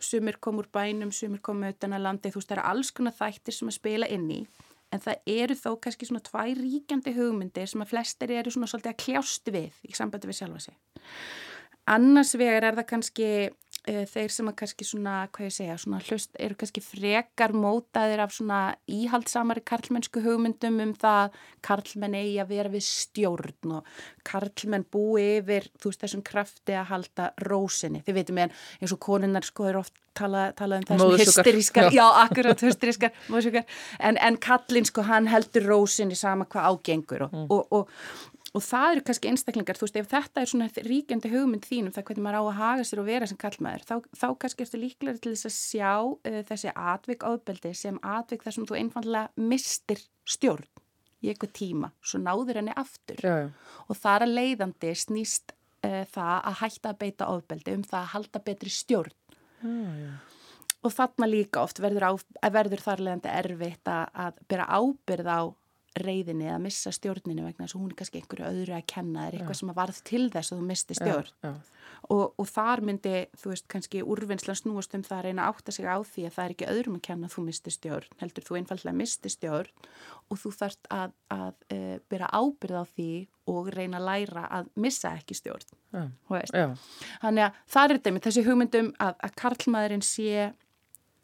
Speaker 5: sumir kom úr bænum, sumir kom utan að landi. Þú veist, það eru alls konar þættir sem að spila inn í. En það eru þó kannski svona tvær ríkjandi hugmyndir sem að flestir eru svona svolítið að kljást við í sambandi við sjálfa sig. Annars vegar er það kannski uh, þeir sem að kannski svona, hvað ég segja, svona hlust eru kannski frekar mótaðir af svona íhaldsamari karlmennsku hugmyndum um það karlmenn eigi að vera við stjórn og karlmenn búi yfir, þú veist, þessum krafti að halda rósinni. Þið veitum ég eins og konunnar sko eru oft talað tala um þessum hysterískar, já, akkurat hysterískar, en, en kallin sko hann heldur rósinni sama hvað ágengur og, mm. og, og og það eru kannski einstaklingar, þú veist, ef þetta er svona ríkjandi hugmynd þínum, það hvernig maður á að haga sér og vera sem kallmaður, þá, þá kannski ertu líklega til þess að sjá uh, þessi atvik áðbeldi sem atvik þar sem þú einfallega mistir stjórn í eitthvað tíma, svo náður henni aftur. Já, já. og þar að leiðandi snýst uh, það að hætta að beita áðbeldi um það að halda betri stjórn. Já, og þarna líka oft verður, á, verður þar leiðandi erfitt að, að bera ábyrð á reyðinni að missa stjórninu vegna þess að hún er kannski einhverju öðru að kenna er eitthvað já. sem að varð til þess að þú misti stjórn já, já. Og, og þar myndi þú veist kannski úrvinnslan snúast um það að reyna að átta sig á því að það er ekki öðrum að kenna að þú misti stjórn heldur þú einfallega misti stjórn og þú þarft að, að e, byrja ábyrð á því og reyna að læra að missa ekki stjórn þannig að það er með þessi hugmyndum að, að karlmaðurinn sé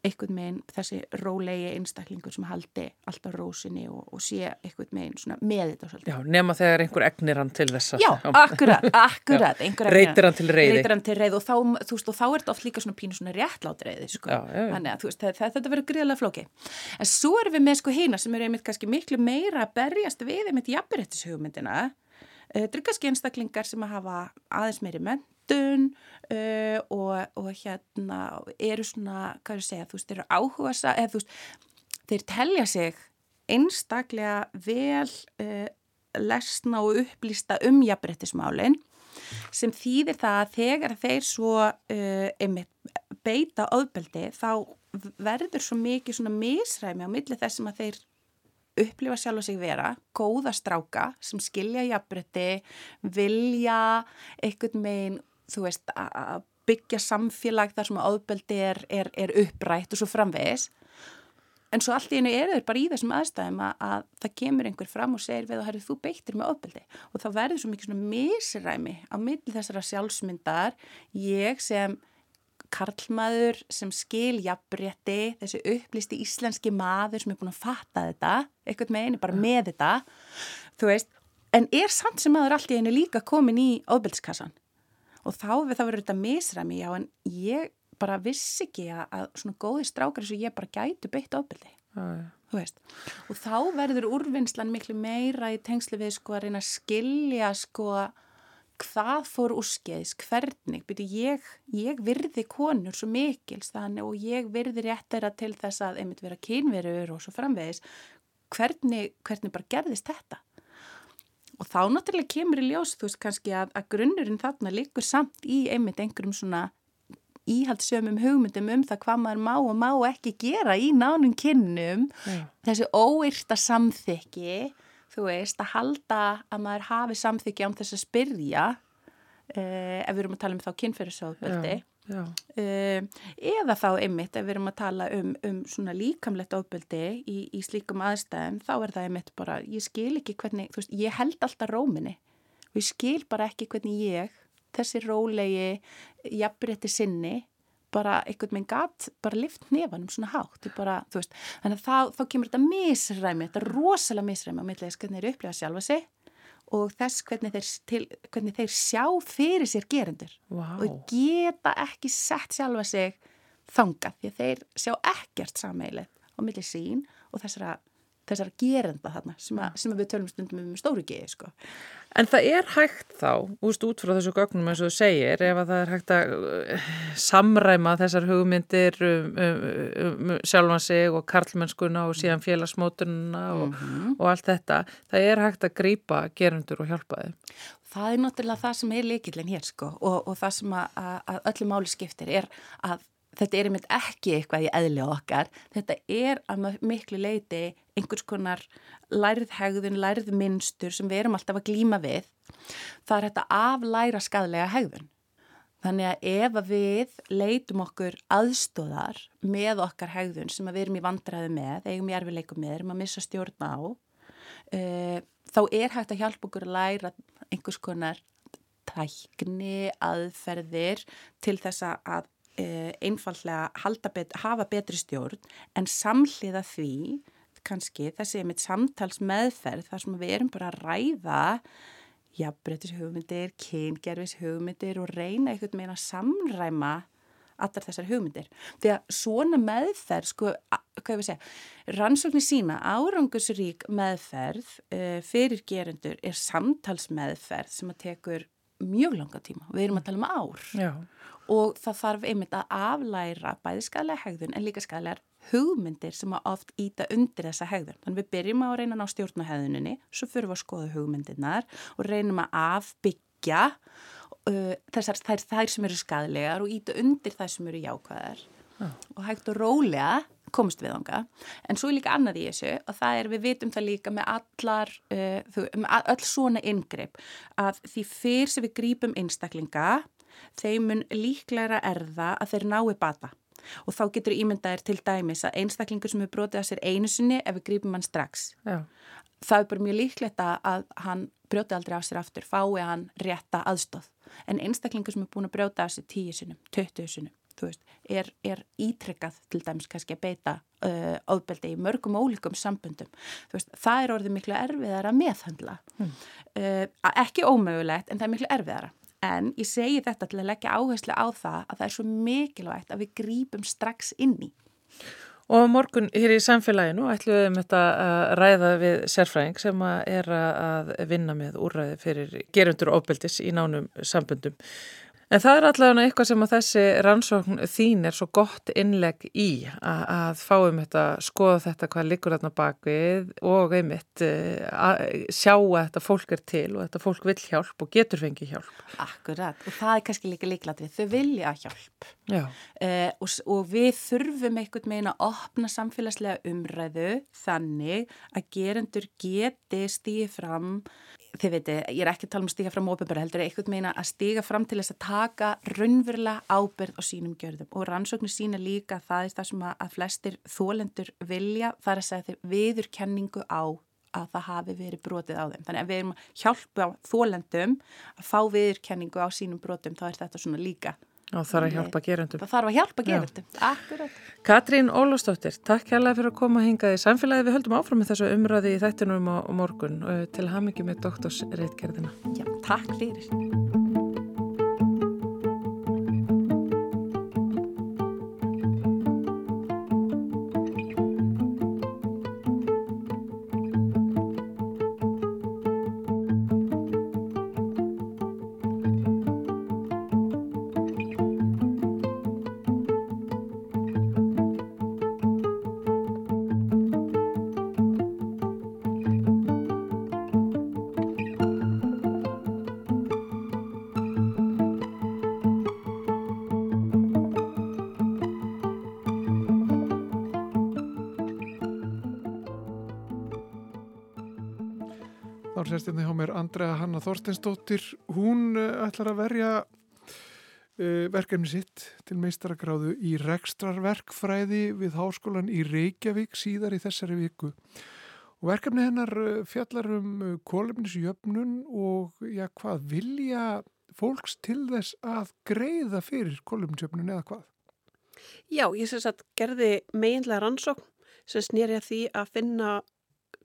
Speaker 5: einhvern meginn þessi rólegi einstaklingur sem haldi alltaf rósinni og, og sé einhvern meginn með þetta svolítið.
Speaker 2: Já, nema þegar einhver egnir hann til þess
Speaker 5: að... Já, akkurat, (laughs) akkurat.
Speaker 2: Reytir hann til reyði.
Speaker 5: Reytir hann til reyði og þá, þú veist, og þá er þetta oft líka svona pínu svona réttlátt reyði, sko. Já, já, já. Þannig að, þú veist, þetta, verður gríðilega flóki. En svo erum við með sko hýna sem eru einmitt kannski miklu meira að berjast við einmitt jafnbyrjastishugmyndina. Eh, þetta er kannski einstaklingar sem að hafa aðeins meiri ment mentun uh, og, og hérna eru svona, hvað er að segja, þú veist, eru áhuga eða þú veist, þeir telja sig einstaklega vel uh, lesna og upplýsta um jafnbrettismálinn sem þýðir það að þegar þeir svo uh, einmitt, beita ofbeldi þá verður svo mikið svona misræmi á milli þessum að þeir upplifa sjálf og sig vera, góða stráka sem skilja jafnbretti, vilja einhvern megin, þú veist, að byggja samfélag þar sem áðbeldi er, er, er upprætt og svo framvegis. En svo allt í einu er þau bara í þessum aðstæðum að, að það kemur einhver fram og segir við og herrið þú beittir með áðbeldi og þá verður svo mikið svona misræmi á milli þessara sjálfsmyndar, ég sem karlmaður sem skil jafnbretti, þessi upplýsti íslenski maður sem er búin að fatta þetta, eitthvað með einu bara með þetta, þú veist, en er samt sem maður allt í einu líka komin í óbildskassan og þá við þá verður þetta misræmi, já en ég bara vissi ekki að, að svona góði strákar og ég bara gætu beitt veist, og þá verður úrvinnslan miklu meira í tengslu við sko að reyna að skilja sko að hvað fór úrskeiðis, hvernig, byrju ég, ég virði konur svo mikils þannig og ég virði rétt þeirra til þess að einmitt vera kynverur og svo framvegis, hvernig, hvernig bara gerðist þetta? Og þá náttúrulega kemur í ljós, þú veist kannski að, að grunnurinn þarna likur samt í einmitt einhverjum svona íhaldsömum hugmyndum um það hvað maður má og má ekki gera í nánum kynnum, yeah. þessi óyrta samþykki þú veist, að halda að maður hafi samþykja án þess að spyrja uh, ef við erum að tala um þá kynferðisofbeldi uh, eða þá einmitt ef við erum að tala um, um svona líkamlegt ofbeldi í, í slíkum aðstæðum þá er það einmitt bara, ég skil ekki hvernig, veist, ég held alltaf róminni og ég skil bara ekki hvernig ég þessi rólegi jafnrétti sinni bara einhvern veginn gatt bara lift nefanum svona hátt. Bara, veist, þannig að þá, þá kemur þetta misræmi, þetta rosalega misræmi á milliðis hvernig þeir upplifa sjálfa sig og þess hvernig þeir, til, hvernig þeir sjá fyrir sér gerendur wow. og geta ekki sett sjálfa sig þanga því að þeir sjá ekkert sameilið á millið sín og þessara þessar gerenda þarna sem, að, sem að við tölum stundum um stóru geði sko.
Speaker 2: En það er hægt þá, úst út frá þessu gögnum eins og þú segir, ef að það er hægt að uh, samræma þessar hugmyndir um, um, um, um sjálfan sig og karlmennskuna og síðan félagsmótununa og, mm -hmm. og allt þetta, það er hægt að grýpa gerendur og hjálpa þeim.
Speaker 5: Það er náttúrulega það sem er leikillin hér sko og, og það sem að, að öllu máli skiptir er að þetta er einmitt ekki eitthvað í eðli okkar, þetta er að miklu leiti einhvers konar lærðhegðun, lærðmynstur sem við erum alltaf að glýma við, það er þetta aflæra skadlega hegðun. Þannig að ef við leitum okkur aðstóðar með okkar hegðun sem við erum í vandræðu með, eigum í erfileikum með, erum að missa stjórn á, uh, þá er hægt að hjálpa okkur að læra einhvers konar tækni, aðferðir til þess að einfallega bet, hafa betri stjórn en samhliða því kannski þessi er mitt samtals meðferð þar sem við erum bara að ræða jafnbrettis hugmyndir, kyngerfis hugmyndir og reyna einhvern meina að samræma allar þessar hugmyndir. Því að svona meðferð, sko, hvað ég vil segja, rannsóknir sína árangusrík meðferð uh, fyrir gerendur er samtalsmeðferð sem að tekur mjög langa tíma. Við erum að tala um ár. Já og það þarf einmitt að aflæra bæði skæðlega hegðun en líka skæðlegar hugmyndir sem að oft íta undir þessa hegðun. Þannig við byrjum að reyna að ná stjórnahegðuninni, svo fyrir við að skoða hugmyndirnar og reynum að afbyggja uh, þessar þær, þær sem eru skæðlegar og íta undir þær sem eru jákvæðar ah. og hægt og rólega komst við ánga. En svo er líka annað í þessu og það er við vitum það líka með allar, uh, með öll svona ingreip að því fyrr sem við grípum einstaklinga þeim mun líklæra erða að þeir nái bata. Og þá getur ímyndaðir til dæmis að einstaklingur sem hefur brotið að sér einu sinni ef við grípum hann strax. Já. Það er bara mjög líklegt að hann brjóti aldrei af sér aftur, fái hann rétta aðstóð. En einstaklingur sem er búin að brjóta af sér tíu sinum, töttuðu sinum, þú veist, er, er ítrykkað til dæmis kannski að beita uh, áðbeldi í mörgum ólíkum sambundum. Þú veist, það er orðið miklu erfiðar að meðhandla. Hmm. Uh, ekki ómögulegt, en það er miklu erfiðara. En ég segi þetta til að leggja áherslu á það að það er svo mikilvægt að við grípum strax inn í.
Speaker 2: Og morgun hér í samfélaginu ætlum við um þetta að ræða við sérfræðing sem er að vinna með úrræði fyrir gerundur og óbeldis í nánum sambundum. En það er allavega eitthvað sem að þessi rannsókn þín er svo gott innleg í að, að fáum þetta, skoða þetta hvað liggur þarna bakvið og einmitt eh, að sjá að þetta fólk er til og þetta fólk vil hjálp og getur fengið hjálp.
Speaker 5: Akkurat og það er kannski líka líkladrið, þau vilja hjálp.
Speaker 2: Uh,
Speaker 5: og, og við þurfum einhvern megin að opna samfélagslega umræðu þannig að gerendur geti stíði fram þið veitu, ég er ekki að tala um að stíga fram óbyrgur heldur, eitthvað meina að stíga fram til þess að taka raunverulega ábyrð á sínum gjörðum og rannsóknir sína líka það er það sem að flestir þólendur vilja, það er að segja þeir viður kenningu á að það hafi verið brotið á þeim. Þannig að við erum að hjálpa þólendum að fá viður kenningu á sínum brotum, þá er þetta svona líka
Speaker 2: Og þarf að hjálpa gerundum.
Speaker 5: Það þarf að hjálpa gerundum.
Speaker 2: Katrín Ólafsdóttir, takk hérlega fyrir að koma að hinga í samfélagi. Við höldum áfram með þessu umræði í þættinum á morgun til hamingi með doktorsreitgerðina.
Speaker 5: Já, takk fyrir.
Speaker 1: Þorsteinsdóttir. Hún eh, ætlar að verja uh, verkefni sitt til meistaragráðu í rekstrarverkfræði við háskólan í Reykjavík síðar í þessari viku. Og verkefni hennar eh, fjallar um kólefnisjöfnun og já, hvað vilja fólks til þess að greiða fyrir kólefnisjöfnun eða hvað?
Speaker 6: Já, ég syns að gerði meginlega rannsókn sem snýri að því að finna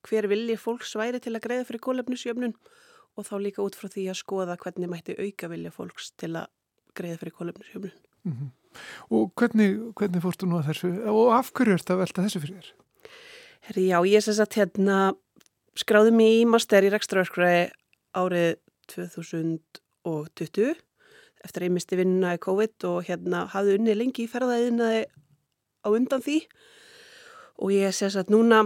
Speaker 6: hver vilji fólks væri til að greiða fyrir kólefnisjöfnun og þá líka út frá því að skoða hvernig mætti auka vilja fólks til að greiða fyrir kólefnisjöfnun.
Speaker 1: Mm -hmm. Og hvernig, hvernig fórstu nú að þessu og af hverju ert að velta þessu fyrir þér?
Speaker 6: Herri, já, ég syns að hérna skráði mér í master í rekstraverkvæði árið 2020 eftir að ég misti vinnuna í COVID og hérna hafði unni lengi í ferðaðinaði á undan því og ég syns að núna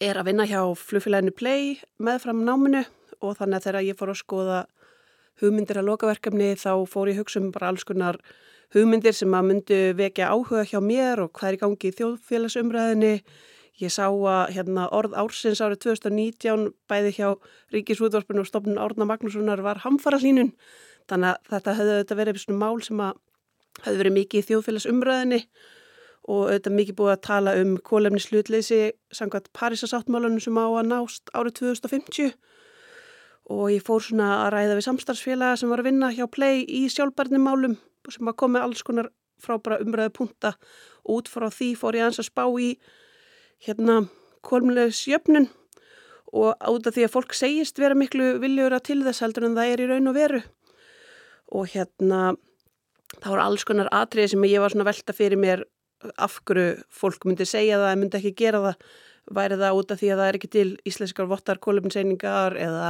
Speaker 6: er að vinna hjá flugfélaginu Play meðfram náminu og þannig að þegar ég fór að skoða hugmyndir að lokaverkefni þá fór ég hugsa um bara alls konar hugmyndir sem að myndu vekja áhuga hjá mér og hvað er í gangi í þjóðfélagsumræðinni. Ég sá að hérna, orð ársins árið 2019 bæði hjá Ríkisúðvarpinu og stofnun Árna Magnússonar var hamfara hlínun þannig að þetta hefði verið svona mál sem að hefði verið mikið í þjóðfélagsumræðinni og auðvitað mikið búið að tala um kólefni slutleysi samkvæmt Parísasáttmálunum sem á að nást árið 2050 og ég fór svona að ræða við samstarfsfélaga sem var að vinna hjá Play í sjálfbarnimálum sem var komið alls konar frábara umræðu punta og út frá því fór ég aðeins að spá í hérna kólumlegisjöfnun og át af því að fólk segist vera miklu viljur að til þess heldur en það er í raun og veru. Og hérna það voru alls konar atriði sem ég var svona velta fyrir mér af hverju fólk myndi segja það en myndi ekki gera það. Væri það út af því að það er ekki til íslenskar vottar kóluminseiningar eða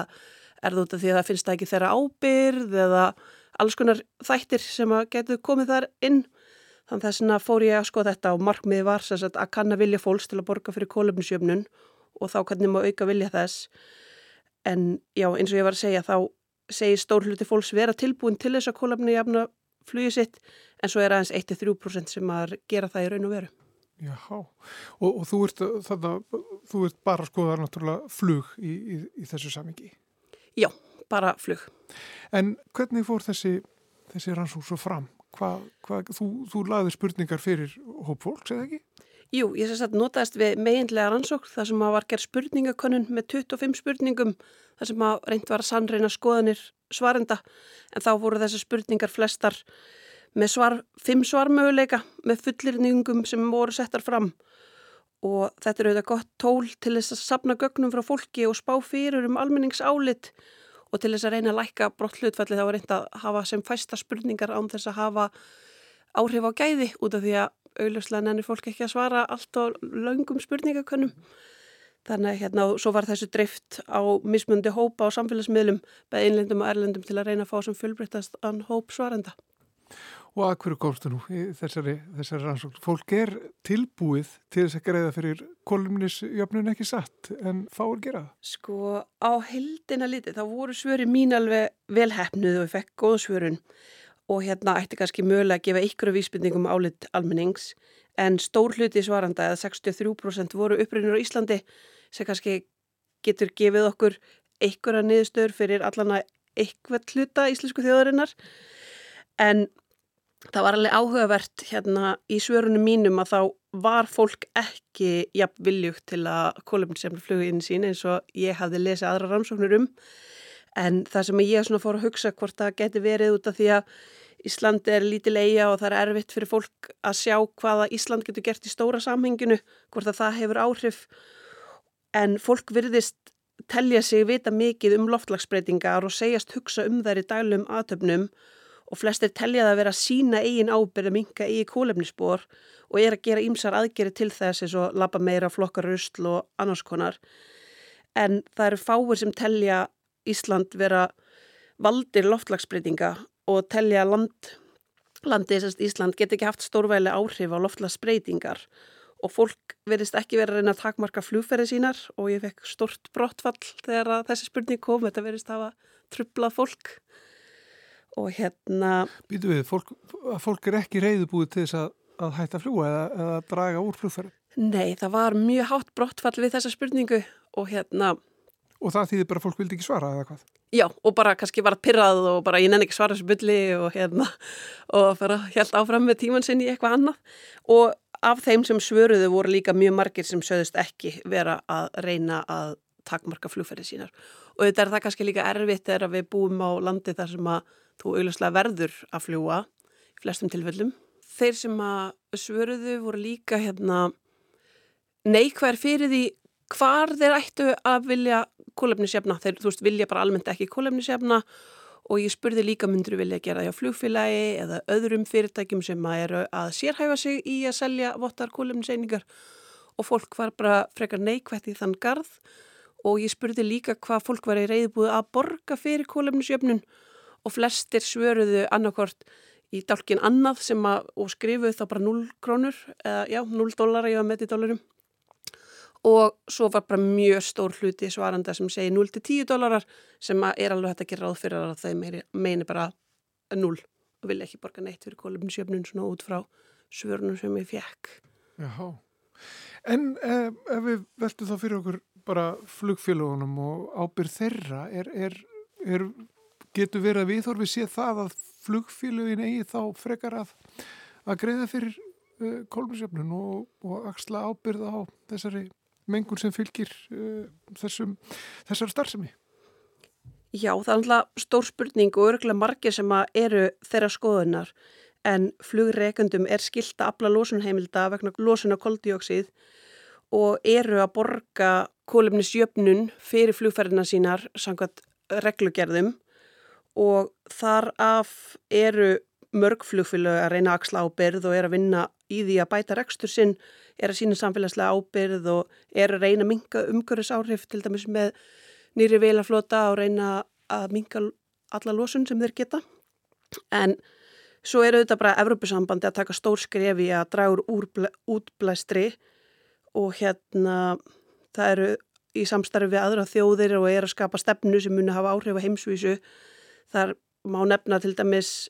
Speaker 6: er það út af því að það finnst það ekki þeirra ábyrð eða alls konar þættir sem að getur komið þar inn þannig þess að fór ég að skoða þetta og markmiði var sagt, að kanna vilja fólks til að borga fyrir kóluminsjöfnun og þá hvernig maður auka vilja þess en já eins og ég var að segja þá segir stór hluti fólks vera tilbúin til þess að kólumni jafna flugið sitt en svo er aðeins 1-3% sem að gera það í raun og veru.
Speaker 1: Jáhá, og, og þú, ert, þarna, þú ert bara að skoða náttúrulega flug í, í, í þessu samingi?
Speaker 6: Já, bara flug.
Speaker 1: En hvernig fór þessi, þessi rannsók svo fram? Hva, hva, þú, þú laði spurningar fyrir hóp fólks, eða ekki?
Speaker 6: Jú, ég að notaðist við meginlega rannsók þar sem að var gerð spurningakönnun með 25 spurningum þar sem að reynd var að sannreina skoðanir svarenda en þá voru þessi spurningar flestar með svar, fimm svarmöguleika með fullirningum sem voru settar fram og þetta er auðvitað gott tól til þess að sapna gögnum frá fólki og spá fyrir um almenningsálit og til þess að reyna að lækka brott hlutfalli þá var reynd að hafa sem fæsta spurningar án þess að hafa áhrif á gæði út af því að auðvitað nennir fólk ekki að svara allt á laungum spurningakönnum Þannig að hérna, svo var þessu drift á mismundi hópa á samfélagsmiðlum beð einlendum og erlendum til að reyna að fá sem fullbreytast ann hóp svarenda.
Speaker 1: Og að hverju komstu nú í þessari, þessari rannsókn? Fólk er tilbúið til þess að greiða fyrir kolumnisjöfnun ekki satt en fáur gera það?
Speaker 6: Sko á heldina liti þá voru svöri mín alveg velhæfnuð og ég fekk góð svörun og hérna ætti kannski mögulega að gefa ykkur vísbyndingum álit almennings en stór hluti svaranda eða 63% voru upprinnur á Íslandi sem kannski getur gefið okkur ykkur að niðurstöður fyrir allana ykkur hluta íslensku þjóðarinnar en það var alveg áhugavert hérna í svörunum mínum að þá var fólk ekki jafn viljugt til að kólumnisefni flugu inn sín eins og ég hafði lesið aðra rannsóknir um. En það sem ég svona fór að hugsa hvort það geti verið út af því að Íslandi er lítið leia og það er erfitt fyrir fólk að sjá hvaða Ísland getur gert í stóra samhenginu, hvort að það hefur áhrif. En fólk virðist telja sig vita mikið um loftlagsbreytingar og segjast hugsa um þær í dælum aðtöfnum og flestir telja það að vera sína eigin ábyrð að minka í kólefnisspor og er að gera ímsar aðgeri til þess eins og lappa meira, flokkar rusl og annars konar. En það eru fáir sem telja Ísland vera valdir loftlagsbreytinga og telja land, landið sérst Ísland get ekki haft stórvæli áhrif á loftlagsbreytingar og fólk verðist ekki verið að reyna að takmarka flugferði sínar og ég fekk stort brottfall þegar þessi spurning kom, þetta verðist að hafa trublað fólk og hérna...
Speaker 1: Býtu við, fólk, fólk er ekki reyðubúið til þess að, að hætta að fljúa eða, eða draga úr flugferð?
Speaker 6: Nei, það var mjög hátt brottfall við þessa spurningu og hérna...
Speaker 1: Og það þýðir bara að fólk vildi ekki svara eða hvað?
Speaker 6: Já, og bara kannski var pyrrað og bara ég nenni ekki svara þessu bylli og hérna og að held áfram með tíman sinni í eitthvað annað og af þeim sem svöruðu voru líka mjög margir sem sögðust ekki vera að reyna að takmarka flugferði sínar og þetta er það kannski líka erfitt þegar við búum á landi þar sem að þú auðvitað verður að fljúa í flestum tilfellum. Þeir sem að svöruðu voru líka hérna neikvæðir fyrir því hvar þeir ættu að vilja kólefnisjafna. Þeir, veist, vilja bara almennt ekki kólefnisjafna og ég spurði líka myndur vilja gera það á flugfélagi eða öðrum fyrirtækjum sem að eru að sérhæfa sig í að selja vottar kólefniseiningar og fólk var bara frekar neikvætt í þann garð og ég spurði líka hvað fólk var í reyðbúið að borga fyrir kólefnisjöfnun og flestir svöruðu annarkort í dálkin annað sem að, og skrifuðu þá bara 0 krónur, eða já, 0 dólar, var með í dólarum og svo var bara mjög stór hluti svaranda sem segi 0-10 dólarar sem er alveg hægt að gera ráð fyrir að þau meini bara 0 og vilja ekki borga neitt fyrir kólumnsjöfnun svona út frá svörunum sem ég fekk.
Speaker 1: Jáhá, en ef, ef við veltum þá fyrir okkur bara flugfélagunum og ábyrð þeirra, er, er, er getur verið að viðhorfi sé það að flugfélugin eigi þá frekar að, að greiða fyrir uh, kolminsjöfnun og, og axla ábyrð á þessari mengun sem fylgir uh, þessum, þessar starfsemi?
Speaker 6: Já, það er alltaf stór spurning og örgulega margir sem eru þeirra skoðunar en flugreikundum er skilt að afla losunheimilda vegna losuna koldioksið og eru að borga kólumnisjöfnun fyrir flugferðina sínar samkvæmt reglugerðum og þar af eru mörgflugfélög að reyna að axla ábyrð og er að vinna í því að bæta rekstur sinn, er að sína samfélagslega ábyrð og er að reyna að minga umhverfis áhrif til dæmis með nýri velaflota og reyna að minga alla losun sem þeir geta. En svo eru þetta bara Evrópusambandi að taka stór skrefi að draga úr útblæstri og hérna það eru í samstarfi við aðra þjóðir og er að skapa stefnu sem muni hafa áhrif á heimsvísu Þar má nefna til dæmis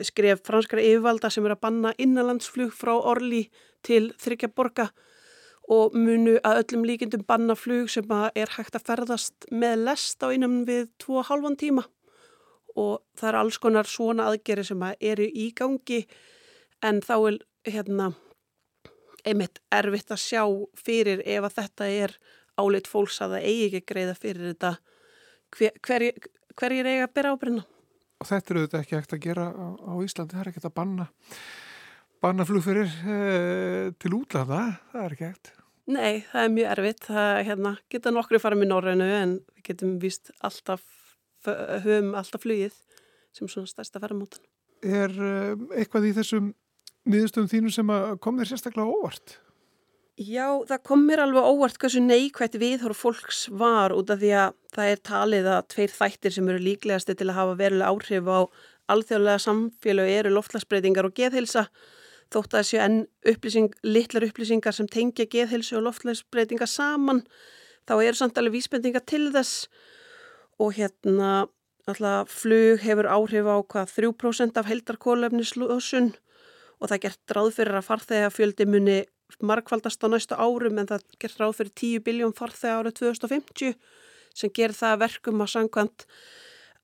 Speaker 6: skref franskara yfirvalda sem er að banna innanlandsflug frá Orli til þryggja borga og munu að öllum líkindum banna flug sem er hægt að ferðast með lest á innan við 2,5 tíma. Og það er alls konar svona aðgeri sem eru í gangi en þá er hérna einmitt erfitt að sjá fyrir ef að þetta er áleitt fólks að það eigi ekki greiða fyrir þetta. Hver, hver, hverjir eiga að byrja ábyrna.
Speaker 1: Og þetta eru þetta ekki ekkert að gera á, á Íslandi, það er ekkert að banna, banna flugferir eh, til útlanda, það er ekki ekkert.
Speaker 6: Nei, það er mjög erfitt, það hérna, geta nokkru fara með norrænu en við getum vist alltaf, höfum alltaf flugið sem svona stærsta ferramótan.
Speaker 1: Er eh, eitthvað í þessum niðurstöðum þínu sem kom þér sérstaklega óvart?
Speaker 6: Já, það kom mér alveg óvart hversu neikvægt viðhóru fólks var út af því að það er talið að tveir þættir sem eru líklegasti til að hafa verulega áhrif á alþjóðlega samfélag eru loftlagsbreytingar og geðhilsa þótt að þessu enn upplýsing, litlar upplýsingar sem tengja geðhilsu og loftlagsbreytingar saman þá eru samt alveg vísbendingar til þess. Og hérna alltaf flug hefur áhrif á hvað 3% af heldarkólefnislósun og það gert ráð fyrir að farþega fjöldi muni markvaldast á næstu árum en það gert ráð fyrir 10 biljón farþega árið 2050 sem ger það verkum að sangkvæmt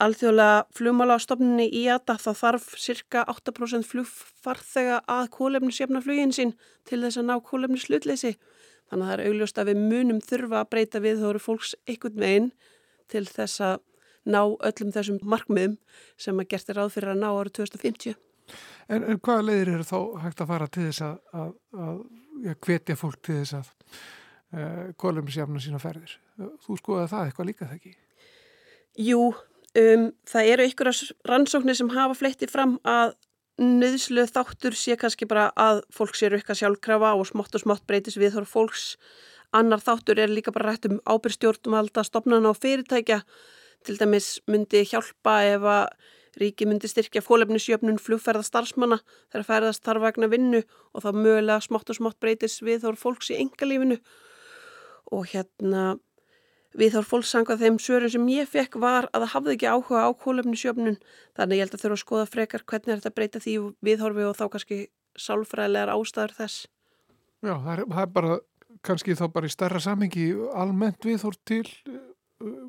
Speaker 6: alþjóðlega flugmálastofnunni í ATA þá þarf cirka 8% flugfarþega að kólefnisjafna flugin sín til þess að ná kólefnislutleysi. Þannig að það er augljóst að við munum þurfa að breyta við þó eru fólks einhvern veginn til þess að ná öllum þessum markmiðum sem að gert er ráð fyrir að ná árið 2050.
Speaker 1: En, en hvaða leiðir eru þá hægt að fara til þess að, að, að hvetja fólk til þess að uh, kólefnisjafna sína ferðir? Þú skoðaði það eitthvað líka þegar ekki?
Speaker 6: Jú, um, það eru ykkur rannsóknir sem hafa fleitti fram að nöðslu þáttur sé kannski bara að fólk sér eitthvað sjálfkrafa og smátt og smátt breytis við þóra fólks. Annar þáttur er líka bara rætt um ábyrgstjórnum alltaf stopnana og fyrirtækja. Til dæmis myndi hjálpa ef að ríki myndi styrkja fólefnisjöfnun flugferða starfsmanna þegar ferðast þarf vegna vinnu og þá mögulega smátt og smátt breytis við þóra fólks í engalífinu. Og hérna Við þór fólksangað þeim svörum sem ég fekk var að það hafði ekki áhuga á kólefnisjöfnun þannig ég held að þurfa að skoða frekar hvernig er þetta breyta því viðhorfi og þá kannski sálfræðilegar ástæður þess.
Speaker 1: Já, það er, það er bara kannski þá bara í starra samhengi almennt viðhorf til uh,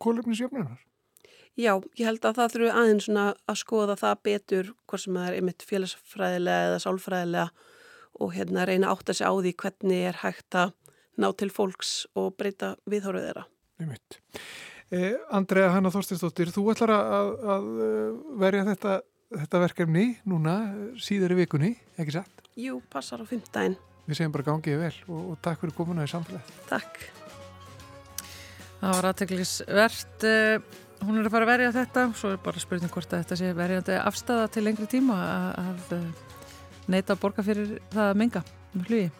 Speaker 1: kólefnisjöfnunar.
Speaker 6: Já, ég held að það þurfu aðeins að skoða það betur hvort sem það er einmitt félagsfræðilega eða sálfræðilega og hérna reyna átt að segja á því hvernig er hægt að ná til fólks og breyta viðhóruð þeirra.
Speaker 1: Eh, Andrea Hanna Þorstinsdóttir, þú ætlar að, að verja þetta, þetta verkefni núna síður í vikunni, ekki satt?
Speaker 6: Jú, passar á fymtdægin.
Speaker 1: Við segjum bara gangið vel og, og takk fyrir komuna í samfélag.
Speaker 6: Takk.
Speaker 2: Það var aðteglisvert. Eh, hún er að fara að verja þetta, svo er bara spurning hvort að þetta sé verjandi afstæða til lengri tíma að, að eh, neyta að borga fyrir það að minga um hlugi.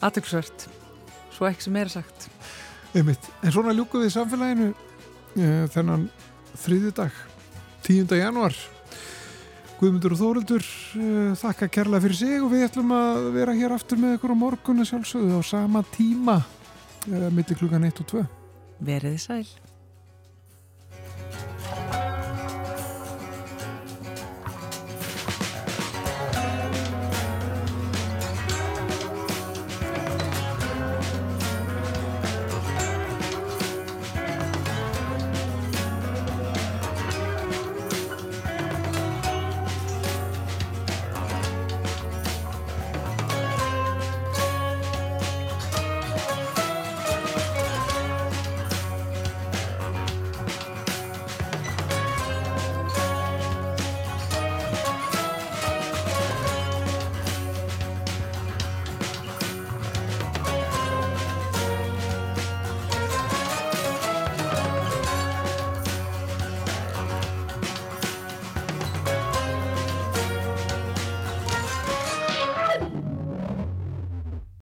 Speaker 2: Aðtöksvört, svo ekki sem er sagt.
Speaker 1: Einmitt. En svona ljúkuð við samfélaginu uh, þennan þriði dag, 10. januar. Guðmundur og Þórildur uh, þakka kærlega fyrir sig og við ætlum að vera hér aftur með ykkur á morgunna sjálfsögðu á sama tíma, millir klukkan 1 og 2.
Speaker 2: Veriði sæl.